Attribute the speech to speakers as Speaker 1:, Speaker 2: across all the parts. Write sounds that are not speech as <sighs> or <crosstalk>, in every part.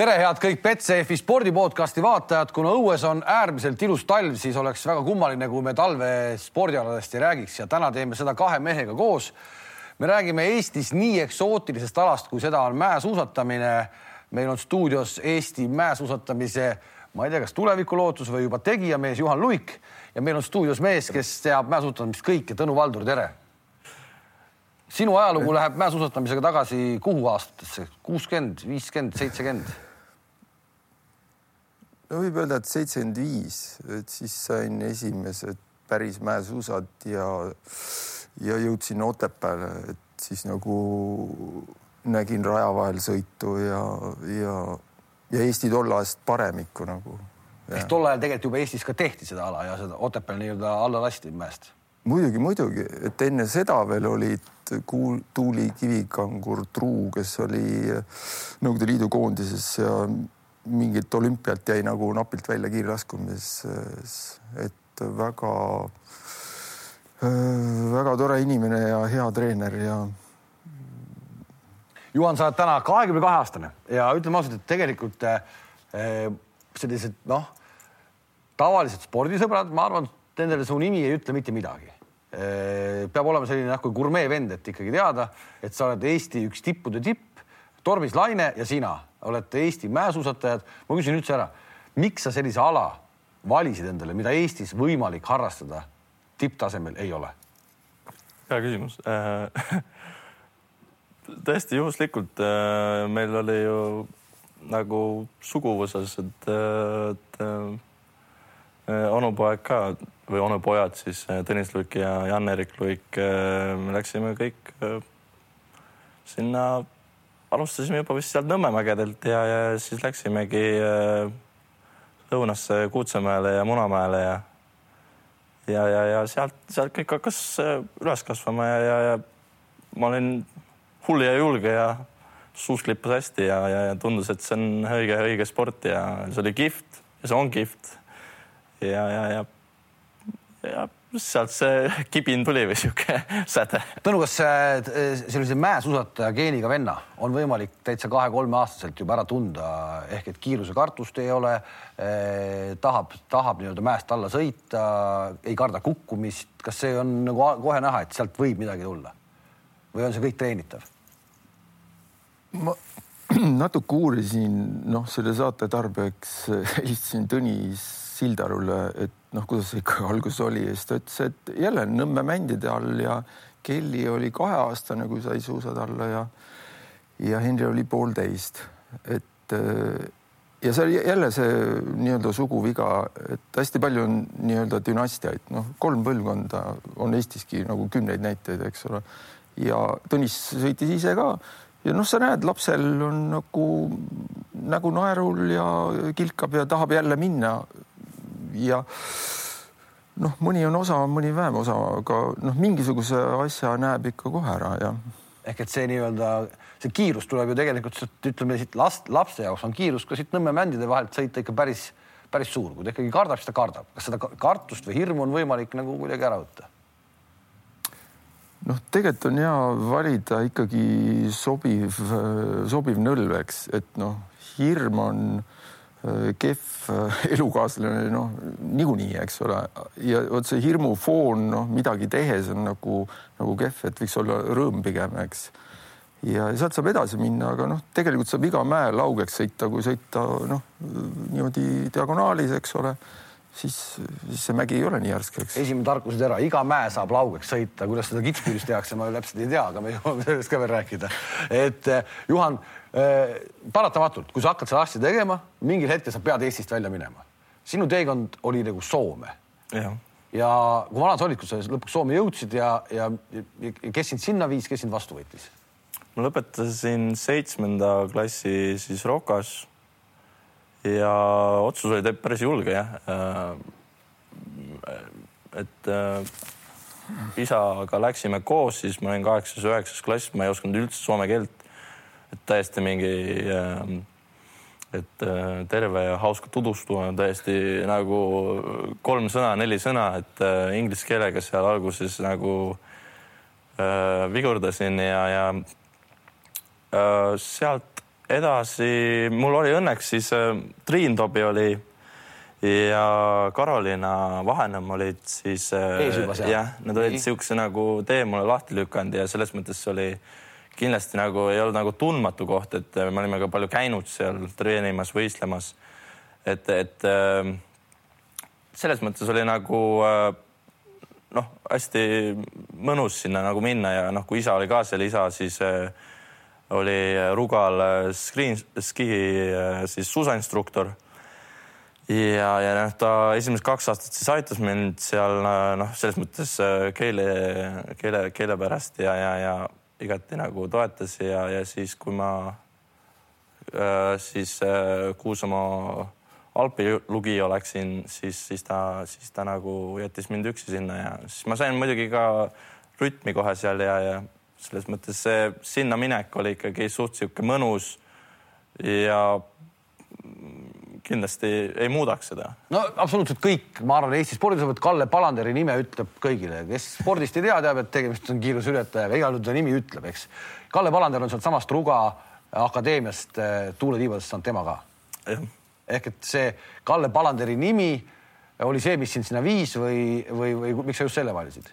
Speaker 1: tere, head kõik Betsafe spordipodcasti vaatajad, kuna õues on äärmiselt ilus talv, siis oleks väga kummaline, kui me talve spordialadest ei räägiks ja täna teeme seda kahe mehega koos. me räägime Eestis nii eksootilisest alast, kui seda on mäesuusatamine. meil on stuudios Eesti mäesuusatamise, ma ei tea, kas tulevikulootus või juba tegijamees Juhan Luik ja meil on stuudios mees, kes teab mäesuusatamist kõike, Tõnu Valdur, tere sinu ajalugu läheb mäesuusatamisega tagasi kuhu aastatesse, kuuskümmend, viiskümmend, seitsekümmend?
Speaker 2: No võib öelda, et seitsekümmend viis, et siis sain esimesed päris mäesuusad ja, ja jõudsin Otepääle, et siis nagu nägin raja vahel sõitu ja, ja, ja Eesti tollast paremikku nagu.
Speaker 1: ehk tol ajal tegelikult juba Eestis ka tehti seda ala ja seda Otepääl nii-öelda alla lasti mäest?
Speaker 2: muidugi, muidugi, et enne seda veel olid Kuul, Tuuli Kivikangur Truu, kes oli Nõukogude Liidu koondises ja mingit olümpiat jäi nagu napilt välja kiirlaskumises, et väga, väga tore inimene ja hea treener ja.
Speaker 1: Juhan, sa oled täna kahekümne kahe aastane ja ütleme ausalt, et tegelikult eh, sellised noh, tavalised spordisõbrad, ma arvan, nendele su nimi ei ütle mitte midagi eh, peab olema selline nagu gurmee vend, et ikkagi teada, et sa oled Eesti üks tippude tipp, Tormis Laine ja sina olete Eesti mäesuusatajad. ma küsin üldse ära, miks sa sellise ala valisid endale, mida Eestis võimalik harrastada tipptasemel ei ole?
Speaker 3: hea küsimus <laughs> tõesti juhuslikult äh, meil oli ju nagu suguvõsas, et, et onupoeg ka või onupojad siis Tõnis Luik ja Jan-Erik Luik, me läksime kõik sinna alustasime juba vist sealt Nõmme mägedelt ja, ja siis läksimegi äh, lõunasse Kuutsemäele ja Munamäele ja ja, ja, ja sealt, sealt kõik hakkas äh, üles kasvama ja, ja, ja ma olin hull ja julge ja suus klippas hästi ja, ja, ja tundus, et see on õige, õige sport ja see oli kihvt ja see on kihvt. ja, ja, ja, ja sealt see kibin tuli või sihuke <laughs> säde.
Speaker 1: Tõnu, kas äh, sellise mäesuusataja geeniga venna on võimalik täitsa kahe-kolmeaastaselt juba ära tunda, ehk et kiirusekartust ei ole eh,, tahab, tahab nii-öelda mäest alla sõita, ei karda kukkumist, kas see on nagu kohe näha, et sealt võib midagi tulla? või on see kõik treenitav?
Speaker 2: ma <clears throat> natuke uurisin, noh, selle saate tarbeks <laughs> helistasin Tõnis Sildarule, et noh, kuidas see ikka alguses oli ja siis ta ütles, et jälle Nõmme mändide all ja Kelly oli kaheaastane, kui sai suusad alla ja ja Henri oli poolteist, et ja see oli jälle see nii-öelda suguviga, et hästi palju on nii-öelda dünastiaid, noh, kolm põlvkonda on Eestiski nagu kümneid näiteid, eks ole. ja Tõnis sõitis ise ka ja noh, sa näed, lapsel on nagu nägu naerul ja kilkab ja tahab jälle minna. ja noh, mõni on osavam, mõni vähem osav, aga noh, mingisuguse asja näeb ikka kohe ära ja.
Speaker 1: ehk et see nii-öelda, see kiirus tuleb ju tegelikult, ütleme siit last, lapse jaoks on kiirus ka siit Nõmme mändide vahelt sõita ikka päris, päris suur, kui ta ikkagi kardab, siis ta kardab. kas seda kartust või hirmu on võimalik nagu kuidagi ära võtta?
Speaker 2: Noh, tegelikult on hea valida ikkagi sobiv, sobiv nõlv, eks, et noh, hirm on kehv <laughs> elukaaslane, noh niikuinii, eks ole. ja vot see hirmufoon, noh midagi tehes on nagu, nagu kehv, et võiks olla rõõm pigem, eks. ja sealt saab edasi minna, aga noh, tegelikult saab iga mäe laugeks sõita, kui sõita noh, niimoodi diagonaalis, eks ole siis, siis see mägi ei ole nii järsk, eks.
Speaker 1: esimene tarkusetera, iga mäe saab laugeks sõita, kuidas seda kikspüüdis tehakse, ma täpselt ei tea, aga me jõuame sellest ka veel rääkida. et Juhan äh,, paratamatult, kui sa hakkad seda asja tegema, mingil hetkel sa pead Eestist välja minema. sinu teekond oli nagu Soome. ja kui vana sa olid, kui sa lõpuks Soome jõudsid ja, ja, ja kes sind sinna viis, kes sind vastu võttis?
Speaker 3: ma lõpetasin seitsmenda klassi siis Rokas ja otsus oli päris julge jah. et isaga läksime koos, siis ma olin kaheksas-üheksas klass, ma ei osanud üldse soome keelt. et täiesti mingi, et terve ja hauska tutvustumine täiesti nagu kolm sõna, neli sõna, et inglise keelega seal alguses nagu vigurdasin ja, ja sealt edasi mul oli õnneks siis äh, Triin Tobi oli ja Karoliina Vahenõmm olid siis äh, jah, nad olid
Speaker 1: Nii.
Speaker 3: siukse nagu tee mulle lahti lükanud ja selles mõttes oli kindlasti nagu ei olnud nagu tundmatu koht, et äh, me olime ka palju käinud seal treenimas, võistlemas. et, et selles mõttes oli nagu noh, hästi mõnus sinna nagu minna ja noh, kui isa oli ka seal isa, siis äh, oli Rugal äh, screen, ski äh, siis suusainstruktor. ja, ja noh, ta esimesed kaks aastat siis aitas mind seal äh, noh, selles mõttes äh, keele, keele, keele pärast ja, ja, ja igati nagu toetas ja, ja siis, kui ma äh, siis äh, Kuusamaa Alpi lugija läksin, siis, siis ta, siis ta nagu jättis mind üksi sinna ja siis ma sain muidugi ka rütmi kohe seal ja, ja selles mõttes see sinna minek oli ikkagi suht sihuke mõnus ja kindlasti ei muudaks seda.
Speaker 1: no absoluutselt kõik, ma arvan, Eesti spordisõbrad Kalle Palanderi nime ütleb kõigile, kes spordist ei tea, teab, et tegemist on kiiruseületajaga, igal juhul ta nimi ütleb, eks. Kalle Palander on sealtsamast Ruga akadeemiast eh, tuuletiibadest saanud tema ka. ehk et see Kalle Palanderi nimi oli see, mis sind sinna viis või, või, või miks sa just selle valisid?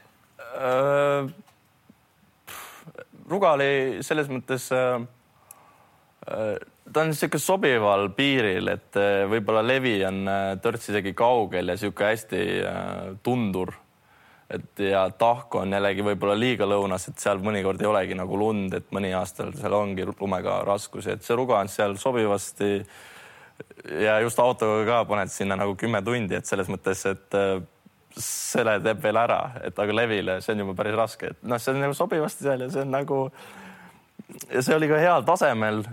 Speaker 3: Ruga oli selles mõttes äh, äh, ta on niisugune sobival piiril, et äh, võib-olla levi on äh, törts isegi kaugel ja niisugune hästi äh, tundur. et ja tahku on jällegi võib-olla liiga lõunas, et seal mõnikord ei olegi nagu lund, et mõni aastal seal ongi lumega raskusi, et see Ruga on seal sobivasti. ja just autoga ka paned sinna nagu kümme tundi, et selles mõttes, et äh, selle teeb veel ära, et aga levile see on juba päris raske, et noh, see on nagu sobivasti seal ja see on nagu see oli ka heal tasemel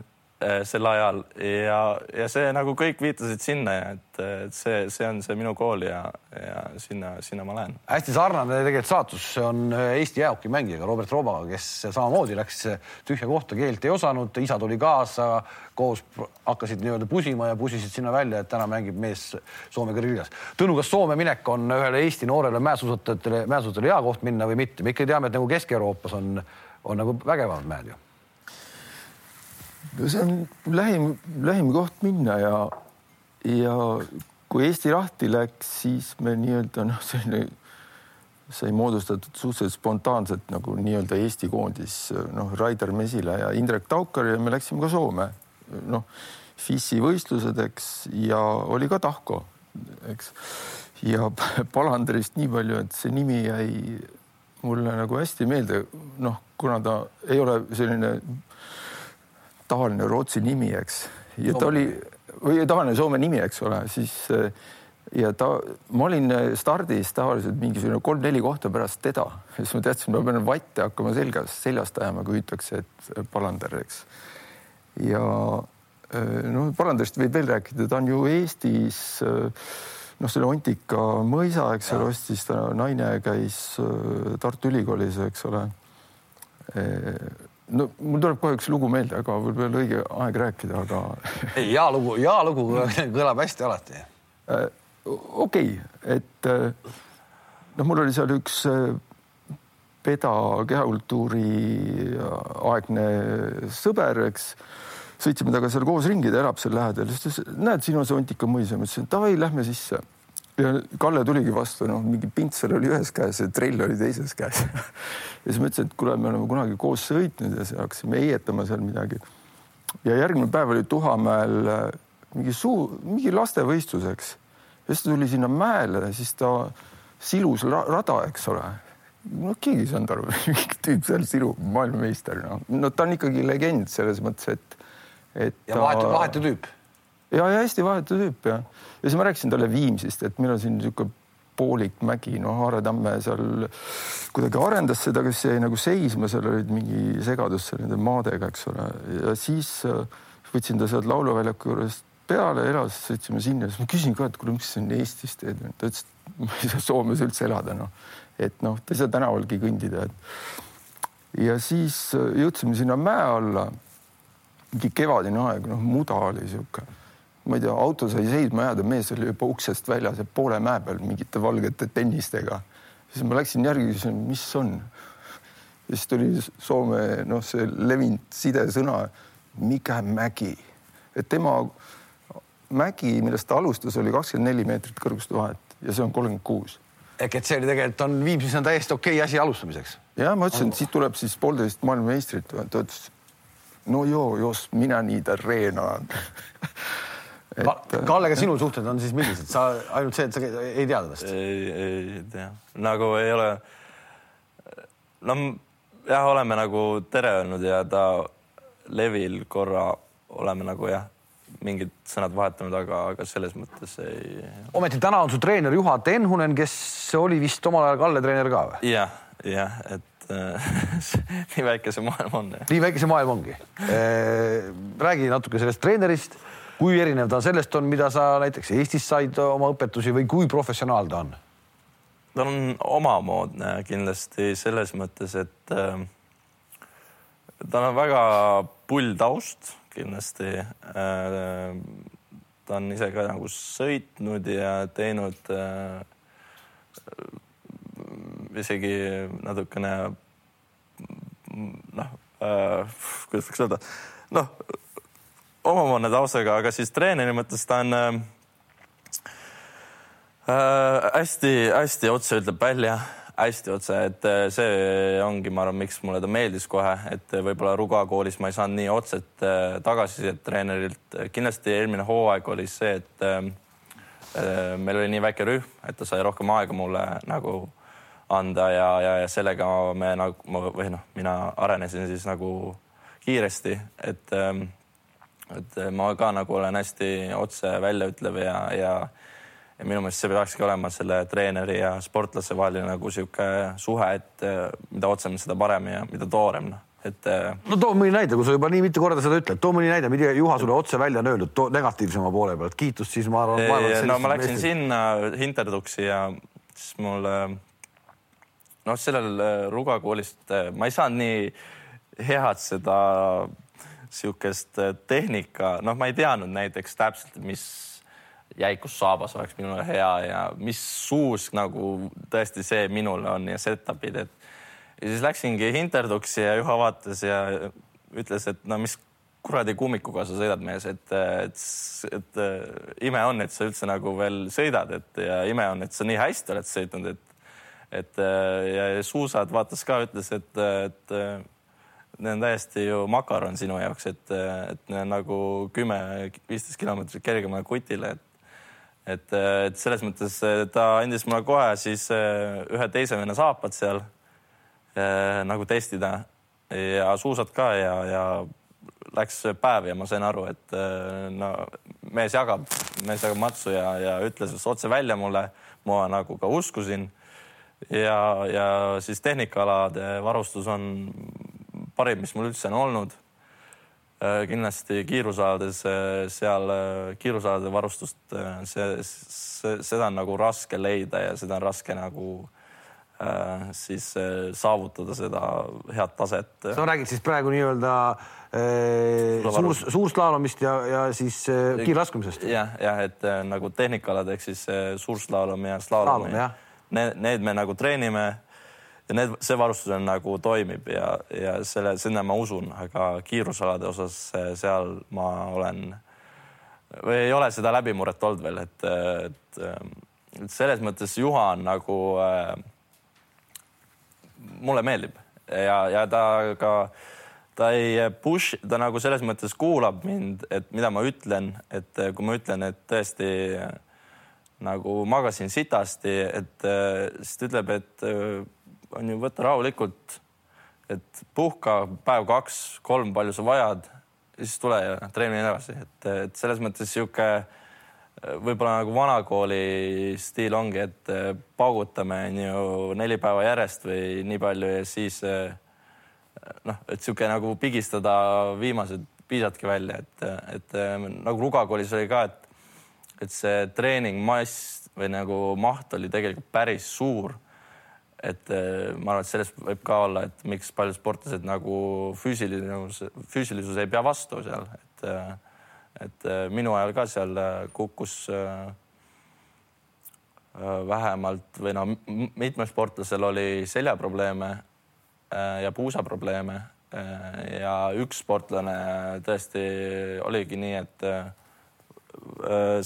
Speaker 3: sel ajal ja, ja see nagu kõik viitasid sinna ja et, et see, see on see minu kool ja, ja sinna, sinna ma lähen.
Speaker 1: hästi sarnane tegelikult saatus on Eesti jäähokimängijaga Robert Robaga, kes samamoodi läks tühja kohta, keelt ei osanud, isa tuli kaasa, koos hakkasid nii-öelda pusima ja pusisid sinna välja, et täna mängib mees Soome kõrgliigas. Tõnu, kas Soome minek on ühele Eesti noorele mäesuusatajatele, mäesuusatajale hea koht minna või mitte? me ikka teame, et nagu Kesk-Euroopas on, on nagu vägevamad mäed ju.
Speaker 2: See on lähim, lähim koht minna ja, ja kui Eesti lahti läks, siis me nii-öelda noh, selline sai moodustatud suhteliselt spontaanselt nagu nii-öelda Eesti koondis, noh, Raidar Mesila ja Indrek Taukar ja me läksime ka Soome, noh, FIS-i võistlused, eks, ja oli ka Tahko, eks. ja <laughs> Palanderist nii palju, et see nimi jäi mulle nagu hästi meelde, noh, kuna ta ei ole selline tavaline Rootsi nimi, eks, ja ta oli või tavaline Soome nimi, eks ole, siis ja ta, ma olin stardis tavaliselt mingisugune kolm-neli kohta pärast teda, siis ma teadsin, ma pean vatte hakkama selgas, seljast ajama, kui hüütakse, et Palander, eks. ja no Palanderist võib veel rääkida, ta on ju Eestis noh, selle Ontika mõisa, eks ole, ostis ta, naine käis Tartu Ülikoolis, eks ole no mul tuleb kohe üks lugu meelde, aga võib-olla ei ole õige aeg rääkida, aga. <laughs>
Speaker 1: ei, hea lugu, hea lugu kõlab hästi alati.
Speaker 2: okei, et noh, mul oli seal üks peda kehakultuuri aegne sõber, eks. sõitsime temaga seal koos ringi, ta elab seal lähedal, siis ta ütles, näed, siin on see Ontika mõis ja ma ütlesin, davai, lähme sisse ja Kalle tuligi vastu, noh, mingi pintsel oli ühes käes ja trell oli teises käes ja siis ma ütlesin, et kuule, me oleme kunagi koos sõitnud ja siis hakkasime heietama seal midagi. ja järgmine päev oli Tuhamäel mingi suu, mingi lastevõistlus, eks. ja siis ta tuli sinna mäele, siis ta silus ra rada, eks ole. no keegi ei saanud aru, <laughs> mingi tüüp seal silub, maailmameister, noh, no ta on ikkagi legend selles mõttes, et, et.
Speaker 1: ja vahetu, vahetu tüüp
Speaker 2: ja, ja hästi vahetu tüüp ja, ja siis ma rääkisin talle Viimsist, et meil on siin niisugune poolik mägi, noh, Aare Tamme seal kuidagi arendas seda, kes jäi nagu seisma, seal olid mingi segadus seal nende maadega, eks ole, ja siis võtsin ta sealt lauluväljaku juurest peale, elas, sõitsime sinna, siis ma küsin ka, et kuule, miks sa siin Eestis teed, ta ütles, et ma ei saa Soomes üldse elada, noh, et noh, ta ei saa tänavalgi kõndida, et. Ja siis jõudsime sinna mäe alla. mingi kevadine aeg, noh, muda oli sihuke ma ei tea, auto sai seisma jääda, mees oli juba uksest väljas ja poole mäe peal mingite valgete tennistega. siis ma läksin järgi, küsisin, mis on. ja siis tuli Soome, noh, see levinud sidesõna Mike Mägi, et tema mägi, millest ta alustas, oli kakskümmend neli meetrit kõrguste vahet ja see on kolmkümmend kuus.
Speaker 1: ehk et see oli tegelikult on Viimsis on täiesti okei asi alustamiseks.
Speaker 2: ja ma ütlesin, et siit tuleb siis poolteist maailmameistrit. ta ütles, no joo, jos mina niitä reenaan <laughs>
Speaker 1: et.... Kallega sinu suhted on siis millised, sa ainult see, et sa ei tea tast?
Speaker 3: ei, ei tea, nagu ei ole. no jah, oleme nagu tere öelnud ja ta Levil korra oleme nagu jah mingid sõnad vahetanud, aga, aga selles mõttes ei.
Speaker 1: ometi täna on su treener Juha Tenhunen, kes oli vist omal ajal Kalle treener ka või?
Speaker 3: jah, jah, et äh, <laughs> nii väike see maailm on.
Speaker 1: nii väike see maailm ongi äh,. räägi natuke sellest treenerist, kui erinev ta sellest on, mida sa näiteks Eestis said oma õpetusi või kui professionaal ta on?
Speaker 3: ta on omamoodne kindlasti selles mõttes, et äh, tal on väga pull taust kindlasti. Äh, ta on ise ka nagu sõitnud ja teinud äh, isegi natukene noh kuidas võiks öelda, noh, omamoodne taustaga, aga siis treeneri mõttes ta on hästi-hästi äh, otse ütleb välja hästi otse, et äh, see ongi, ma arvan, miks mulle ta meeldis kohe, et äh, võib-olla Ruga koolis ma ei saanud nii otset äh, tagasisidet treenerilt. kindlasti eelmine hooaeg oli see, et meil oli nii väike rühm, et ta sai rohkem aega mulle nagu anda ja, ja, ja sellega me nagu või noh, mina arenesin siis nagu kiiresti, et ähm, et ma ka nagu olen hästi otse väljaütlev ja, ja ja minu meelest see peakski olema selle treeneri ja sportlase vaheline nagu sihuke suhe, et eh, mida otsem, seda parem ja mida toorem, noh et. Eh,
Speaker 1: no too mõni näide, kui sa juba nii mitu korda seda ütled, too mõni näide, mida Juha sulle otse välja on öeldud negatiivsema poole pealt, kiitust siis ma arvan.
Speaker 3: no ma läksin Eestis. sinna Hinterduksi ja siis mul noh, sellel eh, Ruga koolist ma ei saanud nii head seda sihukest tehnika, noh, ma ei teadnud näiteks täpselt, mis jäikus saabas oleks minule hea ja mis suus nagu tõesti see minule on ja setup'id, et ja siis läksingi Hinterduksi ja Juha vaatas ja ütles, et no mis kuradi kummikuga sa sõidad, mees, et, et, et, et ime on, et sa üldse nagu veel sõidad, et ja ime on, et sa nii hästi oled sõitnud, et et ja suusad vaatas ka, ütles, et, et need on täiesti ju makaron sinu jaoks, et, et nagu kümme, viisteist kilomeetrit kergemale kutile, et et, et selles mõttes ta andis mulle kohe siis eh, ühe teise venna saapad seal eh, nagu testida ja suusad ka ja, ja läks päev ja ma sain aru, et no mees jagab, mees jagab matsu ja, ja ütles otse välja mulle, ma nagu ka uskusin. ja, ja siis tehnikaalade varustus on parim, mis mul üldse on olnud Äh, kindlasti kiirusalades äh, seal äh, kiirusalade varustust, see, see, seda on nagu raske leida ja seda on raske nagu siis saavutada seda head taset.
Speaker 1: sa räägid siis praegu nii-öelda suur, suurslaalomist ja, ja siis kiirlaskumisest
Speaker 3: ja,? jah, jah, et nagu tehnikaalad ehk siis suurslaalom ja slaalom. Need, need me nagu treenime ja need, see varustus on nagu toimib ja, ja selle, sinna ma usun, aga kiirusalade osas seal ma olen või ei ole seda läbimurret olnud veel, et, et, et selles mõttes Juha on nagu äh,. mulle meeldib ja, ja ta ka, ta ei push, ta nagu selles mõttes kuulab mind, et mida ma ütlen, et kui ma ütlen, et tõesti nagu magasin sitasti, et siis ta ütleb, et on ju võtta rahulikult, et puhka päev-kaks-kolm, palju sa vajad, siis tule ja treeni edasi, et, et selles mõttes sihuke võib-olla nagu vanakooli stiil ongi, et paugutame on ju neli päeva järjest või nii palju ja siis noh, et sihuke nagu pigistada viimased piisadki välja, et, et nagu Ruga koolis oli ka, et et see treeningmass või nagu maht oli tegelikult päris suur et äh, ma arvan, et sellest võib ka olla, et miks paljud sportlased nagu füüsilisus, füüsilisus ei pea vastu seal, et äh, et äh, minu ajal ka seal kukkus vähemalt või no mitmel sportlasel oli seljaprobleeme ja puusaprobleeme, ja üks sportlane tõesti oligi nii, et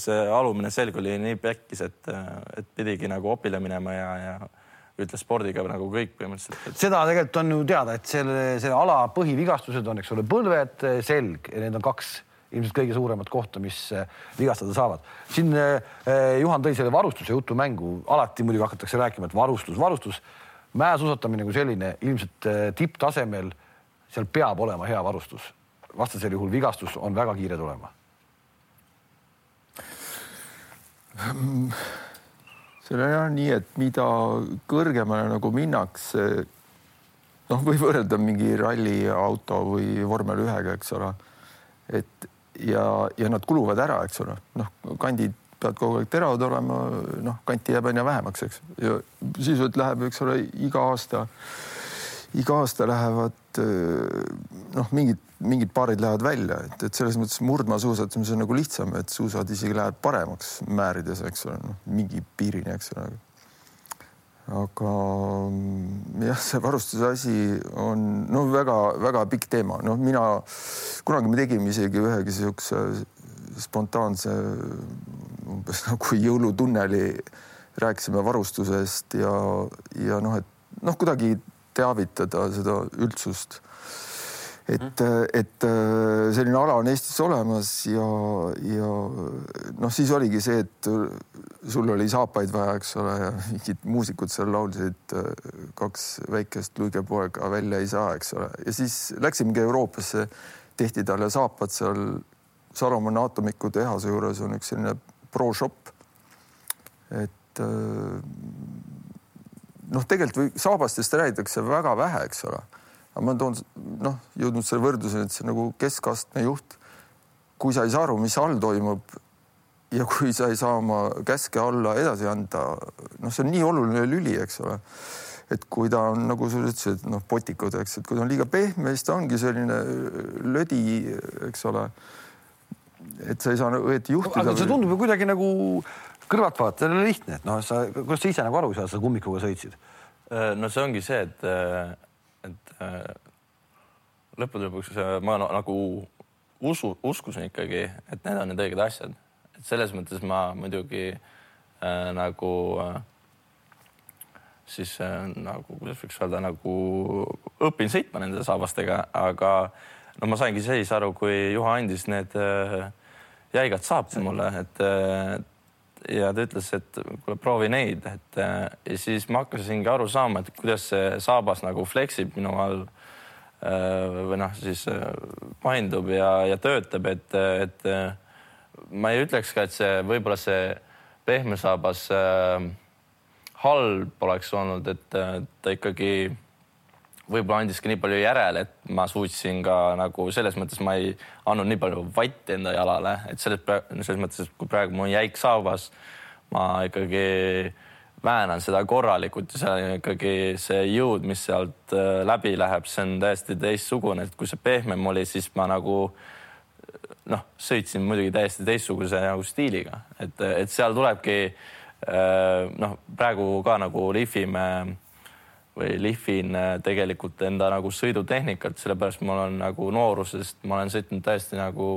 Speaker 3: see alumine selg oli nii pekkis, et, et pidigi nagu opile minema ja, ja ütles spordiga nagu kõik põhimõtteliselt
Speaker 1: et.... seda tegelikult on ju teada, et selle, selle ala põhivigastused on, eks ole, põlved, selg ja need on kaks ilmselt kõige suuremat kohta, mis eh, vigastada saavad. siin eh, Juhan tõi selle varustuse jutu mängu, alati muidugi hakatakse rääkima, et varustus, varustus, mäesuusatamine kui selline ilmselt eh, tipptasemel, seal peab olema hea varustus. vastasel juhul vigastus on väga kiire tulema
Speaker 2: seal on jah nii, et mida kõrgemale nagu minnakse, noh, võib võrrelda mingi ralliauto või vormel ühega, eks ole. et ja, ja nad kuluvad ära, eks ole, noh, kandid peavad kogu aeg teravad olema, noh, kanti jääb aina vähemaks, eks, ja sisuliselt läheb, eks ole, iga aasta, iga aasta lähevad noh, mingid mingid paarid lähevad välja, et, et selles mõttes murdmaasuusatamises on nagu lihtsam, et suusad isegi lähevad paremaks määrides, eks ole, noh mingi piirini, eks ole. aga mm, jah, see varustuse asi on no väga-väga pikk teema, noh, mina kunagi me tegime isegi ühegi siukse spontaanse umbes nagu jõulutunneli, rääkisime varustusest ja, ja noh, et noh, kuidagi teavitada seda üldsust. Et, et äh, selline ala on Eestis olemas ja, ja noh, siis oligi see, et sul oli saapaid vaja, eks ole, ja mingid muusikud seal laulsid äh, kaks väikest luigepoega välja ei saa, eks ole, ja siis läksimegi Euroopasse, tehti talle saapad seal Saaremaal Atomiku tehase juures on üks selline pro shop. et äh, noh, tegelikult või saabastest räägitakse väga vähe, eks ole aga ma toon noh, jõudnud selle võrdluseni, et see nagu keskastme juht. kui sa ei saa aru, mis all toimub ja kui sa ei saa oma käske alla edasi anda, noh, see on nii oluline lüli, eks ole. et kui ta on nagu sa ütlesid, noh, potikud, eks, et kui ta on liiga pehme, siis ta ongi selline lödi, eks ole. et sa ei saa õieti juhtida.
Speaker 1: aga see tundub ju kuidagi nagu kõrvalt vaadates lihtne, et noh, sa, kuidas sa ise nagu aru ei saa, sa kummikuga sõitsid?
Speaker 3: no see ongi see, et et äh, lõppude lõpuks ma nagu usu, uskusin ikkagi, et need on need õiged asjad. et selles mõttes ma muidugi äh, nagu äh, siis äh, nagu, kuidas võiks öelda, nagu õpin sõitma nende saabastega, aga no ma saingi siis aru, kui Juha andis need äh, jäigad saapad mulle, et äh, ja ta ütles, et kuule, proovi neid, et äh, ja siis ma hakkasingi aru saama, et kuidas see saabas nagu fleksib minu all äh, või noh, siis äh, paindub ja, ja töötab, et, et ma ei ütleks ka, et see võib-olla see pehme saabas äh, halb oleks olnud, et ta ikkagi võib-olla andiski nii palju järele, et ma suutsin ka nagu selles mõttes ma ei andnud nii palju vatti enda jalale, et selles, selles mõttes, et kui praegu mul on jäik saabas, ma ikkagi väänan seda korralikult ja on ikkagi see jõud, mis sealt äh, läbi läheb, see on täiesti teistsugune, et kui see pehmem oli, siis ma nagu noh, sõitsin muidugi täiesti teistsuguse nagu stiiliga, et, et seal tulebki äh, noh, praegu ka nagu lihvime või lihvin äh, tegelikult enda nagu sõidutehnikat, sellepärast mul on nagu noorusest, ma olen sõitnud täiesti nagu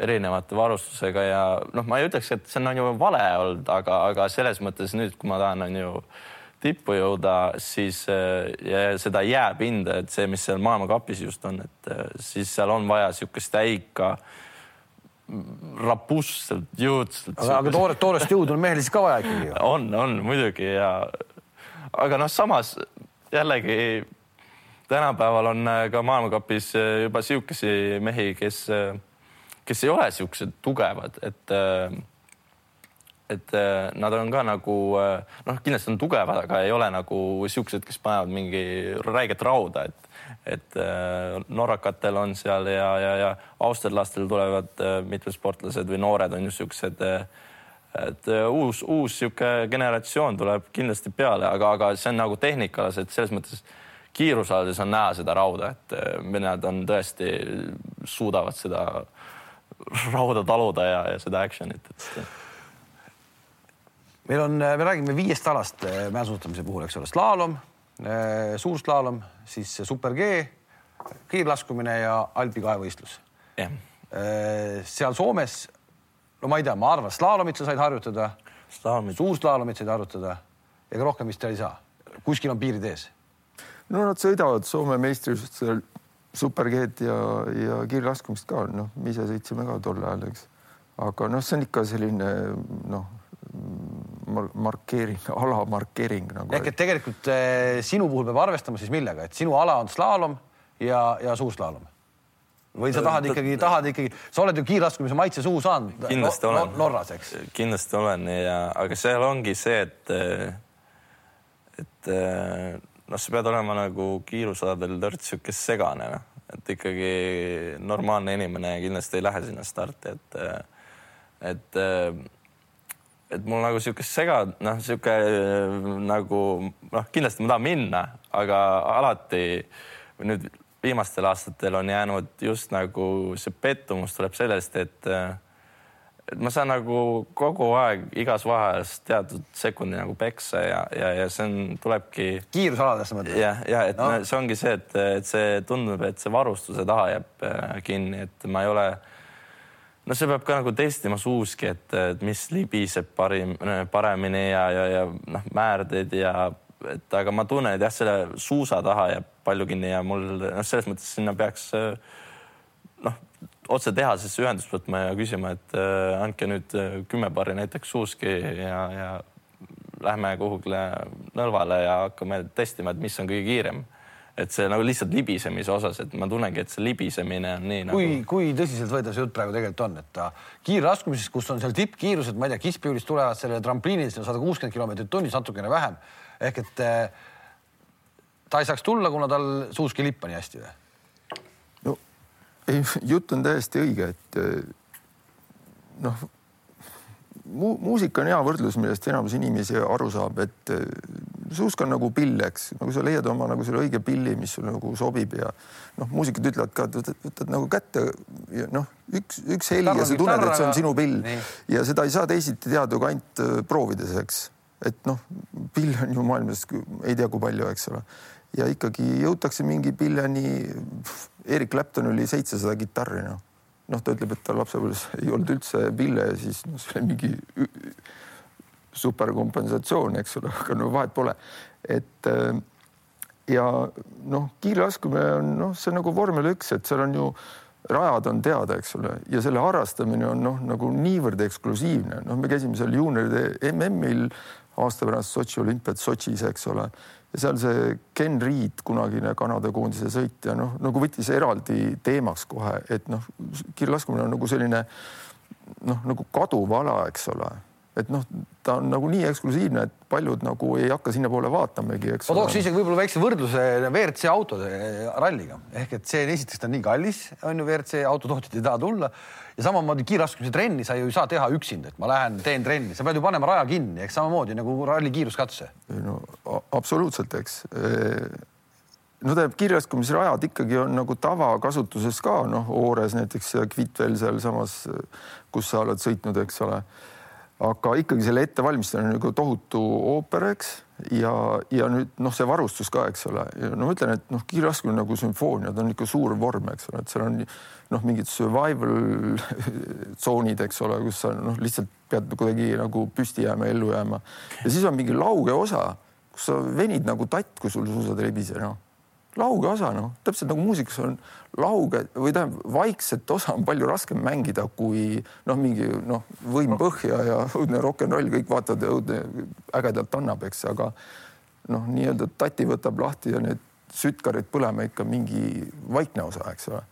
Speaker 3: erinevate varustusega ja noh, ma ei ütleks, et see on ju vale olnud, aga, aga selles mõttes nüüd, kui ma tahan, on ju tippu jõuda, siis äh, ja seda jääpinda, et see, mis seal maailmakapis just on, et äh, siis seal on vaja niisugust täika rapustselt, jõudsalt.
Speaker 1: aga, aga toore, toorest jõudu on mehel siis ka vaja ikkagi.
Speaker 3: on, on muidugi ja aga noh, samas jällegi tänapäeval on äh, ka maailmakapis äh, juba sihukesi mehi, kes, äh, kes ei ole siuksed tugevad, et et nad on ka nagu noh, kindlasti on tugevad, aga ei ole nagu siuksed, kes panevad mingi räiget rauda, et et norrakatel on seal ja, ja, ja austerlastel tulevad mitmed sportlased või noored on ju siuksed äh, et äh, uus, uus sihuke generatsioon tuleb kindlasti peale, aga, aga see on nagu tehnikalas, et selles mõttes kiirusalades on näha seda rauda, et venelad äh, on tõesti, suudavad seda rauda taluda ja, ja seda action'it, et.
Speaker 1: meil on, me räägime viiest alast mäesuusatamise puhul, eks ole, slaalom, suurslaalom, siis super G, kiirlaskumine ja Alpi kahevõistlus.
Speaker 3: jah,
Speaker 1: seal Soomes, no ma ei tea, ma arvan, slaalomit sa said harjutada, suurslaalomit said harjutada, ega rohkem vist ei saa. kuskil on piirid ees.
Speaker 2: no nad sõidavad Soome meistrivõistlustel super-G-d ja, ja kiirlaskumist ka, noh, me ise sõitsime ka tol ajal, eks. aga noh, see on ikka selline noh, markeering, <laughs> ala markeering nagu.
Speaker 1: ehk et tegelikult eh, sinu puhul peab arvestama siis millega, et sinu ala on slaalom ja, ja suurslaalom või sa tahad ikkagi, tahad ikkagi, sa oled ju kiirlaskumise maitse suhu saanud
Speaker 3: kindlasti
Speaker 1: no,
Speaker 3: olen
Speaker 1: no,. Norras, eks.
Speaker 3: kindlasti olen ja, aga seal ongi see, et, et noh, sa pead olema nagu kiirusaladel törts sihuke segane, noh, et ikkagi normaalne inimene kindlasti ei lähe sinna starti, et, et, et mul nagu sihukest sega, noh, sihuke nagu noh, kindlasti ma tahan minna, aga alati nüüd viimastel aastatel on jäänud just nagu see pettumus tuleb sellest, et ma saan nagu kogu aeg igas vaheajas teatud sekundi nagu peksa ja, ja, ja see on, tulebki
Speaker 1: kiirusaladesse mõtled?
Speaker 3: jah, ja et
Speaker 1: No.
Speaker 3: see ongi see, et, et see tundub, et see varustuse taha jääb äh, kinni, et ma ei ole. no see peab ka nagu testima suuski, et, mis libiseb parim, paremini ja, ja, ja noh, määrded ja et aga ma tunnen, et jah, selle suusa taha jääb palju kinni ja mul noh, selles mõttes sinna peaks äh, noh, otse tehasesse ühendust võtma ja küsima, et äh, andke nüüd äh, kümme paari näiteks suuski ja, ja lähme kuhugile nõlvale ja hakkame testima, et mis on kõige kiirem. et see nagu lihtsalt libisemise osas, et ma tunnengi, et see libisemine on nii
Speaker 1: kui
Speaker 3: nagu,,
Speaker 1: kui tõsiseltvõetav see jutt praegu tegelikult on, et ta kiirraskumises, kus on seal tippkiirused, ma ei tea, kiskpüüdist tulevad sellele trampliinile sada kuuskümmend kilomeetrit tunnis, natukene vähem ehk et eh, ta ei saaks tulla, kuna tal suuski lipp on nii hästi või?
Speaker 2: no ei, jutt on täiesti õige, et eh, noh mu,, muusika on hea võrdlus, millest enamus inimesi aru saab, et eh, suusk on nagu pill, eks, nagu sa leiad oma nagu selle õige pilli, mis sulle nagu sobib ja noh, muusikud ütlevad ka, et võtad, võtad nagu kätte ja noh, üks, üks heli ja sa tunned, et see on sinu pill
Speaker 1: nii.
Speaker 2: ja seda ei saa teisiti teada kui ainult proovides, eks, et noh, pille on ju maailmas ei tea kui palju, eks ole ja ikkagi jõutakse mingi pilleni. Erik Clapton oli seitsesada kitarri, noh. noh, ta ütleb, et tal lapsepõlves ei olnud üldse pille ja siis noh, see oli mingi superkompensatsioon, eks ole, aga no vahet pole. et äh, ja noh, kiirlaskumine on noh, see on nagu vormel üks, et seal on ju rajad on teada, eks ole, ja selle harrastamine on noh, nagu niivõrd eksklusiivne, noh, me käisime seal juunioride MM-il aasta pärast Sotši olümpiat Sotšis, eks ole. Ja seal see Ken Reed, kunagine Kanada koondise sõitja, noh nagu võttis eraldi teemaks kohe, et noh, kiirlaskumine on nagu selline noh, nagu kaduv ala, eks ole, et noh, ta on nagu nii eksklusiivne, et paljud nagu ei hakka sinnapoole vaatamegi, eks
Speaker 1: ma tooks isegi võib-olla väikse võrdluse WRC autode ralliga ehk et see esiteks ta on nii kallis, on ju WRC autotootjad ei taha tulla ja samamoodi kiirraskumise trenni sa ju ei saa teha üksinda, et ma lähen teen trenni, sa pead ju panema raja kinni, eks samamoodi nagu ralli kiiruskatse.
Speaker 2: no absoluutselt, eks. no tähendab, kiirlaskumisrajad ikkagi on nagu tavakasutuses ka noh, Oores näiteks ja Kvitvel sealsamas, kus sa oled sõitnud, eks ole. Aga ikkagi selle ettevalmistamine on nagu tohutu ooper, eks? Ja, ja nüüd noh, see varustus ka, eks ole, no ma ütlen, et noh, kiirlaskumine on nagu sümfoonia, ta on ikka suur vorm, eks ole, et seal on noh, mingid survival <laughs> tsoonid, eks ole, kus sa noh, lihtsalt pead kuidagi nagu püsti jääma, ellu jääma. Ja siis on mingi lauge osa, kus sa venid nagu tatt, kui sul suusad ei libise, noh. Lauge osa, noh, täpselt nagu muusikas on lauge või tähendab, vaikset osa on palju raskem mängida kui noh, mingi noh, võim põhja ja õudne rock n roll, kõik vaatavad, õudne ägedalt annab, eks, aga noh, nii-öelda tati võtab lahti ja need sütkarid põlema ikka mingi vaikne osa, eks ole.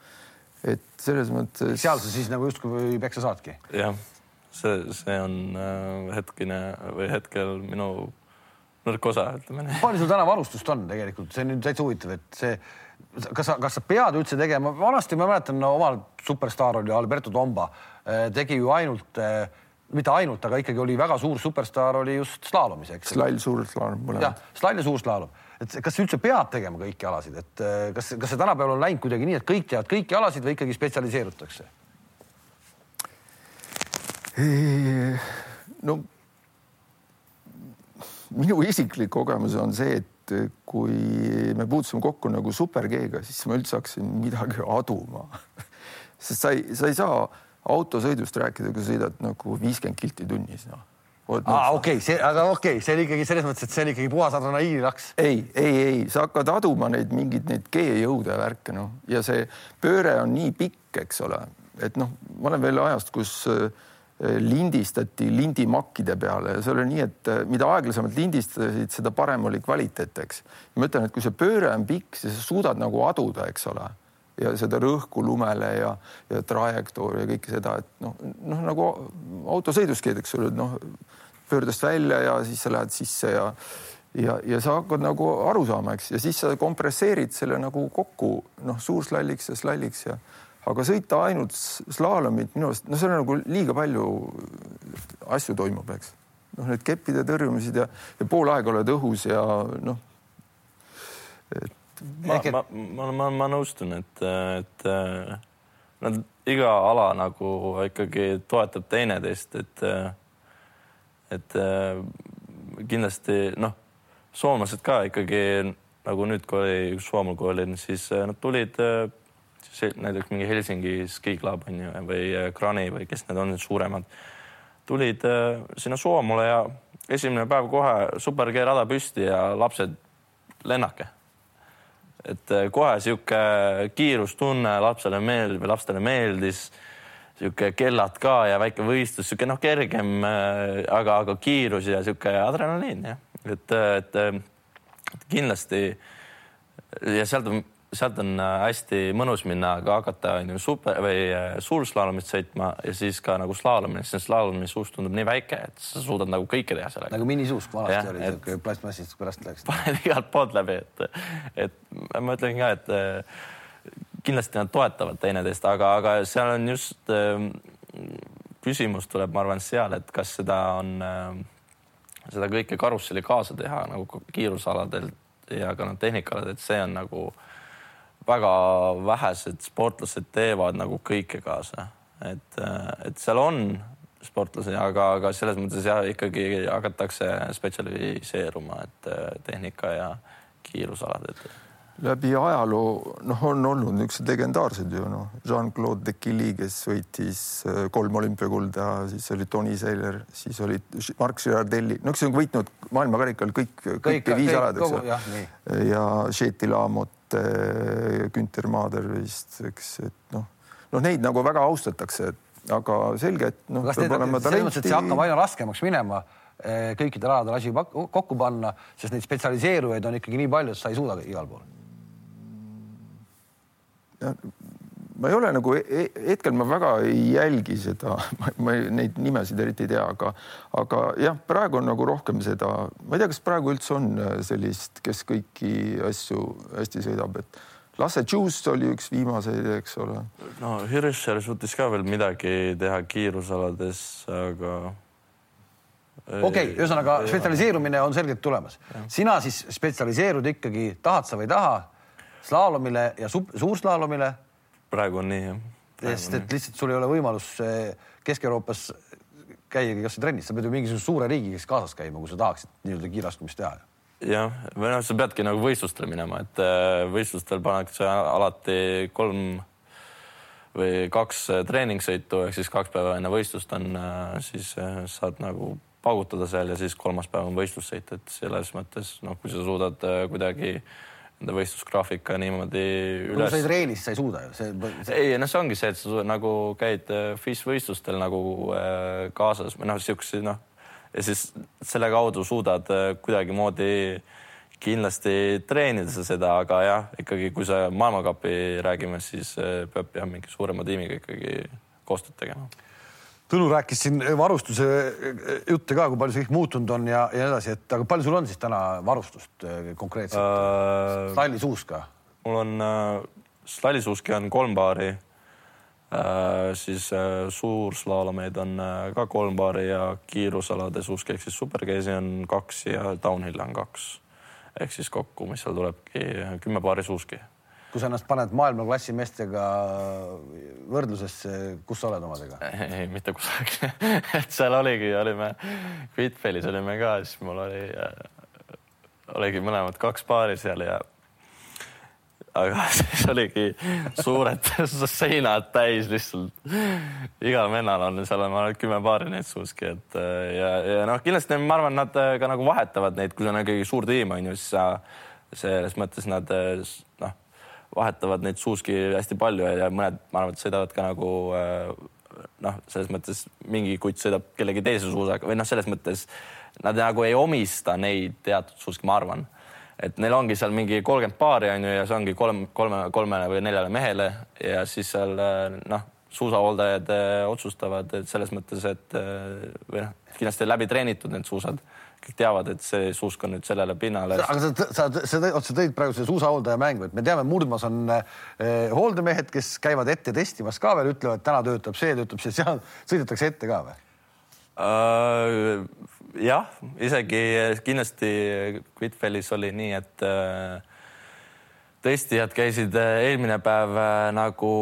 Speaker 2: et selles mõttes.
Speaker 1: seal sa siis nagu justkui peksa saadki.
Speaker 3: jah, see, see on äh, hetkine või hetkel minu nõrk osa, ütleme nii.
Speaker 1: palju sul täna varustust on tegelikult, see on nüüd täitsa huvitav, et see, kas sa, kas sa pead üldse tegema, vanasti ma mäletan no,, omal superstaar oli Alberto Tomba, tegi ju ainult, mitte ainult, aga ikkagi oli väga suur superstaar oli just slaalomis, eks.
Speaker 2: slall, suur slall,
Speaker 1: jah
Speaker 2: mõlemad.,
Speaker 1: slall ja suurslaalom, et kas üldse peab tegema kõiki alasid, et eh, kas, kas see tänapäeval on läinud kuidagi nii, et kõik teevad kõiki alasid või ikkagi spetsialiseerutakse?
Speaker 2: no minu isiklik kogemus on see, et et kui me puutusime kokku nagu super G-ga, siis ma üldse hakkasin midagi aduma. <laughs> Sest sa ei, sa ei saa autosõidust rääkida, kui sõidad nagu viiskümmend kilti tunnis no..
Speaker 1: aa, okei see, aga okei okay,, see oli ikkagi selles mõttes, et see oli ikkagi puhas adrenaliinilaks.
Speaker 2: ei, ei, ei, sa hakkad aduma neid mingeid neid G-jõude värke noh, ja see pööre on nii pikk, eks ole, et noh, ma olen veel ajast, kus äh, lindistati lindimakkide peale ja see oli nii, et äh, mida aeglasemalt lindistasid, seda parem oli kvaliteet, eks. ma ütlen, et kui see pööre on pikk, siis sa suudad nagu aduda, eks ole ja seda rõhku lumele ja, ja trajektoori ja kõike seda, et noh, noh nagu autosõiduski, eks ole, noh pöördest välja ja siis sa lähed sisse ja ja, ja sa hakkad nagu aru saama, eks, ja siis sa kompresseerid selle nagu kokku noh, suurslalliks ja slalliks ja aga sõita ainult slaalomit minu arust, no seal on nagu liiga palju asju toimub, eks. noh, need keppide tõrjumised ja, ja pool aega oled õhus ja noh.
Speaker 3: et ma, ma, ma, ma, ma nõustun, et, et nad iga ala nagu ikkagi toetab teineteist, et, et kindlasti noh, soomlased ka ikkagi nagu nüüd, kui oli üks soomlane, kui olin, siis nad tulid siis näiteks mingi Helsingi skiklab on ju või Krani või kes need on, need suuremad, tulid sinna Soomule ja esimene päev kohe super G-rada püsti ja lapsed lennake et äh, kohe sihuke kiirustunne lapsele meeldib ja lastele meeldis. sihuke kellad ka ja väike võistlus, sihuke noh, kergem, äh, aga, aga kiirus ja sihuke adrenaliin jah, et, et, et kindlasti ja sealt on sealt on äh, hästi mõnus minna ka hakata onju super või äh, suurslaalomit sõitma ja siis ka nagu slaalomit, sest slaalomi suus tundub nii väike, et sa suudad nagu kõike teha sellega.
Speaker 1: nagu minisuusk vanasti oli, siuke plastmassist pärast läks.
Speaker 3: paned <laughs> igalt poolt läbi, et, et ma ütlen ka, et äh, kindlasti nad toetavad teineteist, aga, aga seal on just äh, küsimus tuleb, ma arvan, seal, et kas seda on seda kõike karusselli kaasa teha nagu kiirusaladel ja ka noh, tehnikaalad, et see on nagu äh, väga vähesed sportlased teevad nagu kõike kaasa, et, et seal on sportlasi, aga, aga selles mõttes jah, ikkagi hakatakse spetsialiseeruma, et tehnika ja kiirusalad, et
Speaker 2: läbi ajaloo noh, on olnud niisugused legendaarsed ju noh, Jean-Claude Decilly, kes võitis äh, kolm olümpiakulda, siis oli Tony Sailor, siis oli Mark Girardelli, noh, kes on võitnud maailmakarikal kõik, kõik, kõik viis alad, eks ju. ja Šeti Laamot, Günter Maader vist, eks, et noh, noh, neid nagu väga austatakse, aga selge, et noh.
Speaker 1: selles mõttes, et see hakkab aina raskemaks minema eh, kõikidel aladel asi kokku panna, sest neid spetsialiseerujaid on ikkagi nii palju, et sa ei suuda igal pool
Speaker 2: ma ei ole nagu e-, hetkel ma väga ei jälgi seda, <laughs> ma neid nimesid eriti ei tea, aga, aga jah, praegu on nagu rohkem seda, ma ei tea, kas praegu üldse on äh, sellist, kes kõiki asju hästi sõidab, et Lasse Juice oli üks viimaseid, eks ole.
Speaker 3: no Hirscher suutis ka veel midagi teha kiirusalades, aga.
Speaker 1: okei okay,, ühesõnaga spetsialiseerumine on selgelt tulemas. sina siis spetsialiseerud ikkagi, tahad sa või ei taha slaalomile ja suurslaalomile.
Speaker 3: Praegu on nii jah.
Speaker 1: sest et lihtsalt sul ei ole võimalus Kesk-Euroopas käiagi kasvõi trennis, sa pead ju mingisuguse suure riigiga kaasas käima, kui sa tahaksid nii-öelda kiirastumist teha.
Speaker 3: jah, või noh, sa peadki nagu võistlustele minema, et eh, võistlustel pannakse alati kolm või kaks eh, treeningsõitu ehk siis kaks päeva enne võistlust on, siis saad nagu paugutada seal ja siis kolmas päev on võistlussõit, et selles mõttes noh, kui sa suudad kuidagi äh, enda võistlusgraafika niimoodi üles.
Speaker 1: sa ei treenis, sa ei suuda ju see,
Speaker 3: ei, noh, see ongi see, et sa nagu käid äh, FIS võistlustel nagu äh, kaasas või noh, siukse noh ja siis selle kaudu suudad äh, kuidagimoodi kindlasti treenida seda, aga jah, ikkagi kui sa maailmakapi räägime, siis peab jah, mingi suurema tiimiga ikkagi koostööd tegema
Speaker 1: Tõnu rääkis siin varustuse jutte ka, kui palju see kõik muutunud on ja, ja nii edasi, et aga palju sul on siis täna varustust eh, konkreetselt uh,? stallisuuska?
Speaker 3: mul on uh,, stallisuuski on kolm paari uh,, siis uh, suurslaalomeid on uh, ka kolm paari ja kiirusalade suuski ehk siis supergeesi on kaks ja downhill'e on kaks. ehk siis kokku, mis seal tulebki kümme paari suuski
Speaker 1: kui sa ennast paned maailmaklassi meestega võrdlusesse, kus sa oled omadega?
Speaker 3: ei, mitte kusagil <laughs> et seal oligi, olime Kvitfelis olime ka, siis mul oli oligi mõlemad kaks paari seal ja aga <laughs> siis oligi suured <laughs> seinad täis lihtsalt. igal vennal on seal ma arvan, kümme paari neid suuski, et ja, ja noh, kindlasti ma arvan, nad ka nagu vahetavad neid, kui see on ikkagi suur tiim on ju, siis sa selles mõttes nad noh, vahetavad neid suuski hästi palju ja mõned, ma arvan, et sõidavad ka nagu noh, selles mõttes mingi kutt sõidab kellegi teise suusaga või noh, selles mõttes nad nagu ei omista neid teatud suuski, ma arvan. Et neil ongi seal mingi kolmkümmend paari on ju ja see ongi kolm, kolme, kolmele või neljale mehele ja siis seal noh, suusahooldajad äh, otsustavad, selles mõttes, et äh, või noh, kindlasti läbi treenitud need suusad, kõik teavad, et see suusk on nüüd sellele pinnale.
Speaker 1: aga sa, sa, sa, sa tõid praegu selle suusahooldaja mängu, et me teame, murdmas on eh, hooldemehed, kes käivad ette testimas ka veel, ütlevad, täna töötab see, töötab see, seal sõidetakse ette ka või
Speaker 3: uh,? jah, isegi kindlasti Quidfellis oli nii, et äh, testijad käisid äh, eelmine päev äh, nagu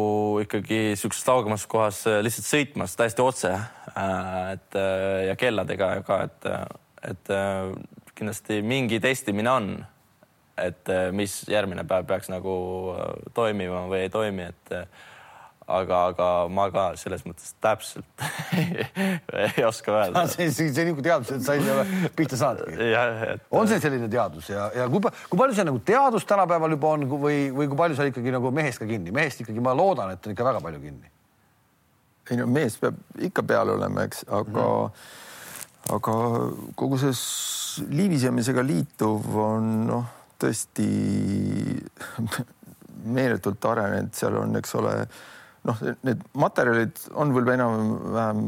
Speaker 3: ikkagi siukses kaugemas kohas lihtsalt sõitmas täiesti otse. et ja kelladega ka, et, et kindlasti mingi testimine on, et mis järgmine päev peaks nagu toimima või ei toimi, et aga, aga ma ka selles mõttes täpselt <laughs> ei oska öelda.
Speaker 1: see, see, see niisugune teadus, et sa ei ole pihta saanudki. <laughs>
Speaker 3: Et...
Speaker 1: on see selline teadus ja, ja kui, kui palju see nagu teadus tänapäeval juba on või, või kui palju seal ikkagi nagu mehest ka kinni, mehest ikkagi ma loodan, et on ikka väga palju kinni.
Speaker 2: ei no mees peab ikka peal olema, eks, aga mm, -hmm. Aga kogu see liivisemisega liituv on noh, tõesti <laughs> meeletult arenenud, seal on, eks ole noh, need materjalid on võib-olla enam-vähem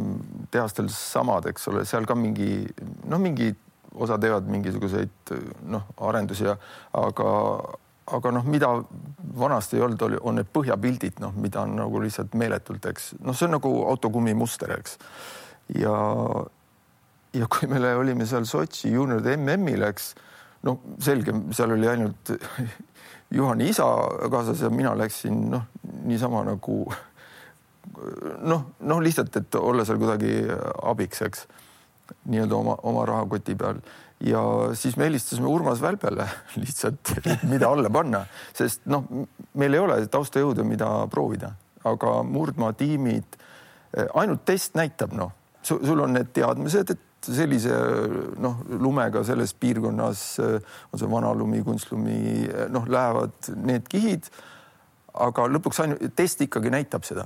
Speaker 2: tehastel samad, eks ole, seal ka mingi noh, mingi osa teevad mingisuguseid noh, arendusi ja aga, aga noh, mida vanasti ei olnud, oli, on need põhjapildid, noh, mida on nagu lihtsalt meeletult, eks. Noh, see on nagu autokummi muster, eks. ja, ja kui me olime seal Sotši juunioride MM-il, eks noh, selge, seal oli ainult <laughs> Juhani isa kaasas ja mina läksin noh, niisama nagu noh, noh lihtsalt, et olla seal kuidagi abiks, eks nii-öelda oma, oma rahakoti peal. Ja siis me helistasime Urmas Välbele <laughs> lihtsalt, mida alla panna, sest noh, meil ei ole taustajõudu, mida proovida, aga murdmaa tiimid, ainult test näitab, noh, sul on need teadmised, et sellise noh, lumega selles piirkonnas on see vanalumi, kunstlumi, noh, lähevad need kihid. aga lõpuks ainult test ikkagi näitab seda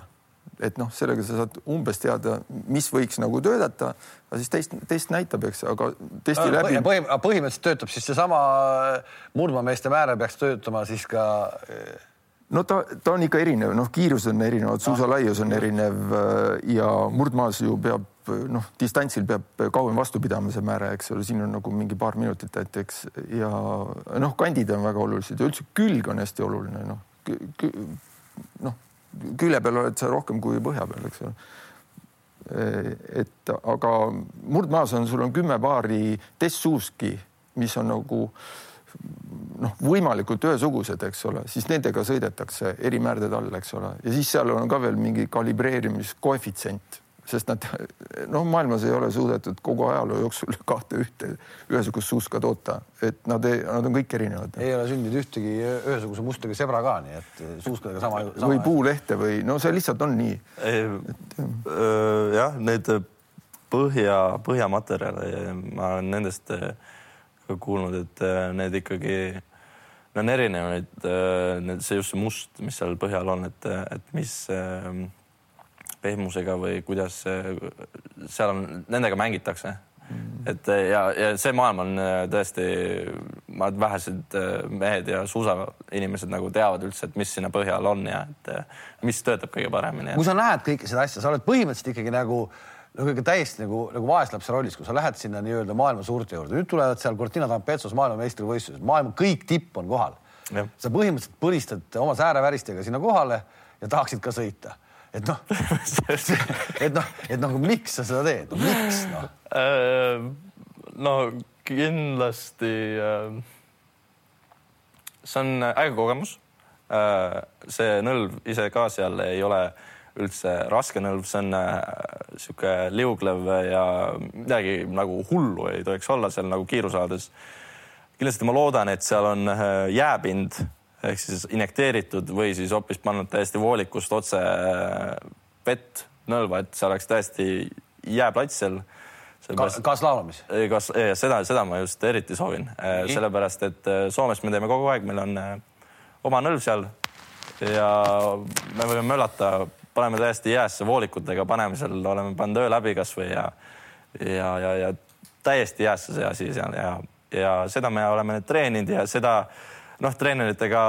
Speaker 2: et noh, sellega sa saad umbes teada, mis võiks nagu töötada, aga siis test, test näitab, eks, aga testi äh, läbi.
Speaker 1: põhim, põhimõtteliselt töötab siis seesama murdmaameeste määre peaks töötama siis ka.
Speaker 2: Äh, no ta, ta on ikka erinev, noh, kiirus on erinev, suusalaius on erinev äh, ja murdmaas ju peab noh, distantsil peab kauem vastu pidama see määre, eks ole, siin on nagu mingi paar minutit näiteks ja noh, kandid on väga olulised ja üldse külg on hästi oluline, noh, noh külje peal oled sa rohkem kui põhja peal, eks ole. et aga murdmaas on, sul on kümme paari testsuuski, mis on nagu noh, võimalikult ühesugused, eks ole, siis nendega sõidetakse erimäärdede all, eks ole, ja siis seal on ka veel mingi kalibreerimiskoefitsient sest nad noh, maailmas ei ole suudetud kogu ajaloo jooksul <laughs> kahte ühte ühesugust suuska toota, et nad, nad on kõik erinevad.
Speaker 1: ei ole sündinud ühtegi ühesuguse mustega sebra ka, nii et suuskadega sama, sama.
Speaker 2: või puulehte või no see lihtsalt on nii.
Speaker 3: jah, need põhja, põhjamaterjale, ma olen nendest ka kuulnud, et need ikkagi no on erinevaid, need, see just see must, mis seal põhjal on, et, et mis pehmusega või kuidas seal on, nendega mängitakse. Mm.. et ja, ja see maailm on äh, tõesti, ma arvan, vähesed äh, mehed ja suusainimesed nagu teavad üldse, et mis sinna põhjal on ja et äh, mis töötab kõige paremini.
Speaker 1: kui sa näed kõike seda asja, sa oled põhimõtteliselt ikkagi nagu nagu ikka täiesti nagu, nagu vaeslapse rollis, kui sa lähed sinna nii-öelda maailma suurte juurde, nüüd tulevad seal Cortina D'Ampezzo's maailmameistrivõistlused, maailma kõik tipp on kohal. sa põhimõtteliselt põlistad oma sääreväristega sinna kohale ja tahaksid ka sõita et noh et noh, et noh, miks sa seda teed, miks noh?
Speaker 3: No kindlasti äh, see on äge kogemus. Äh, see nõlv ise ka seal ei ole üldse raske nõlv, see on niisugune liuglev ja midagi nagu hullu ei tohiks olla seal nagu kiirusaades. kindlasti ma loodan, et seal on jääpind ehk siis injekteeritud või siis hoopis pannud täiesti voolikust otse äh, vett nõlva, et see oleks täiesti jääplats seal.
Speaker 1: ka, ka slaalomis?
Speaker 3: kas, seda, seda ma just eriti soovin, sellepärast et Soomes me teeme kogu aeg, meil on oma nõlv seal ja me võime möllata, paneme täiesti jäässe voolikutega, paneme seal, oleme pannud öö läbi kasvõi ja ja, ja, ja täiesti jäässe see asi seal ja, ja seda me oleme treeninud ja seda noh, treeneritega,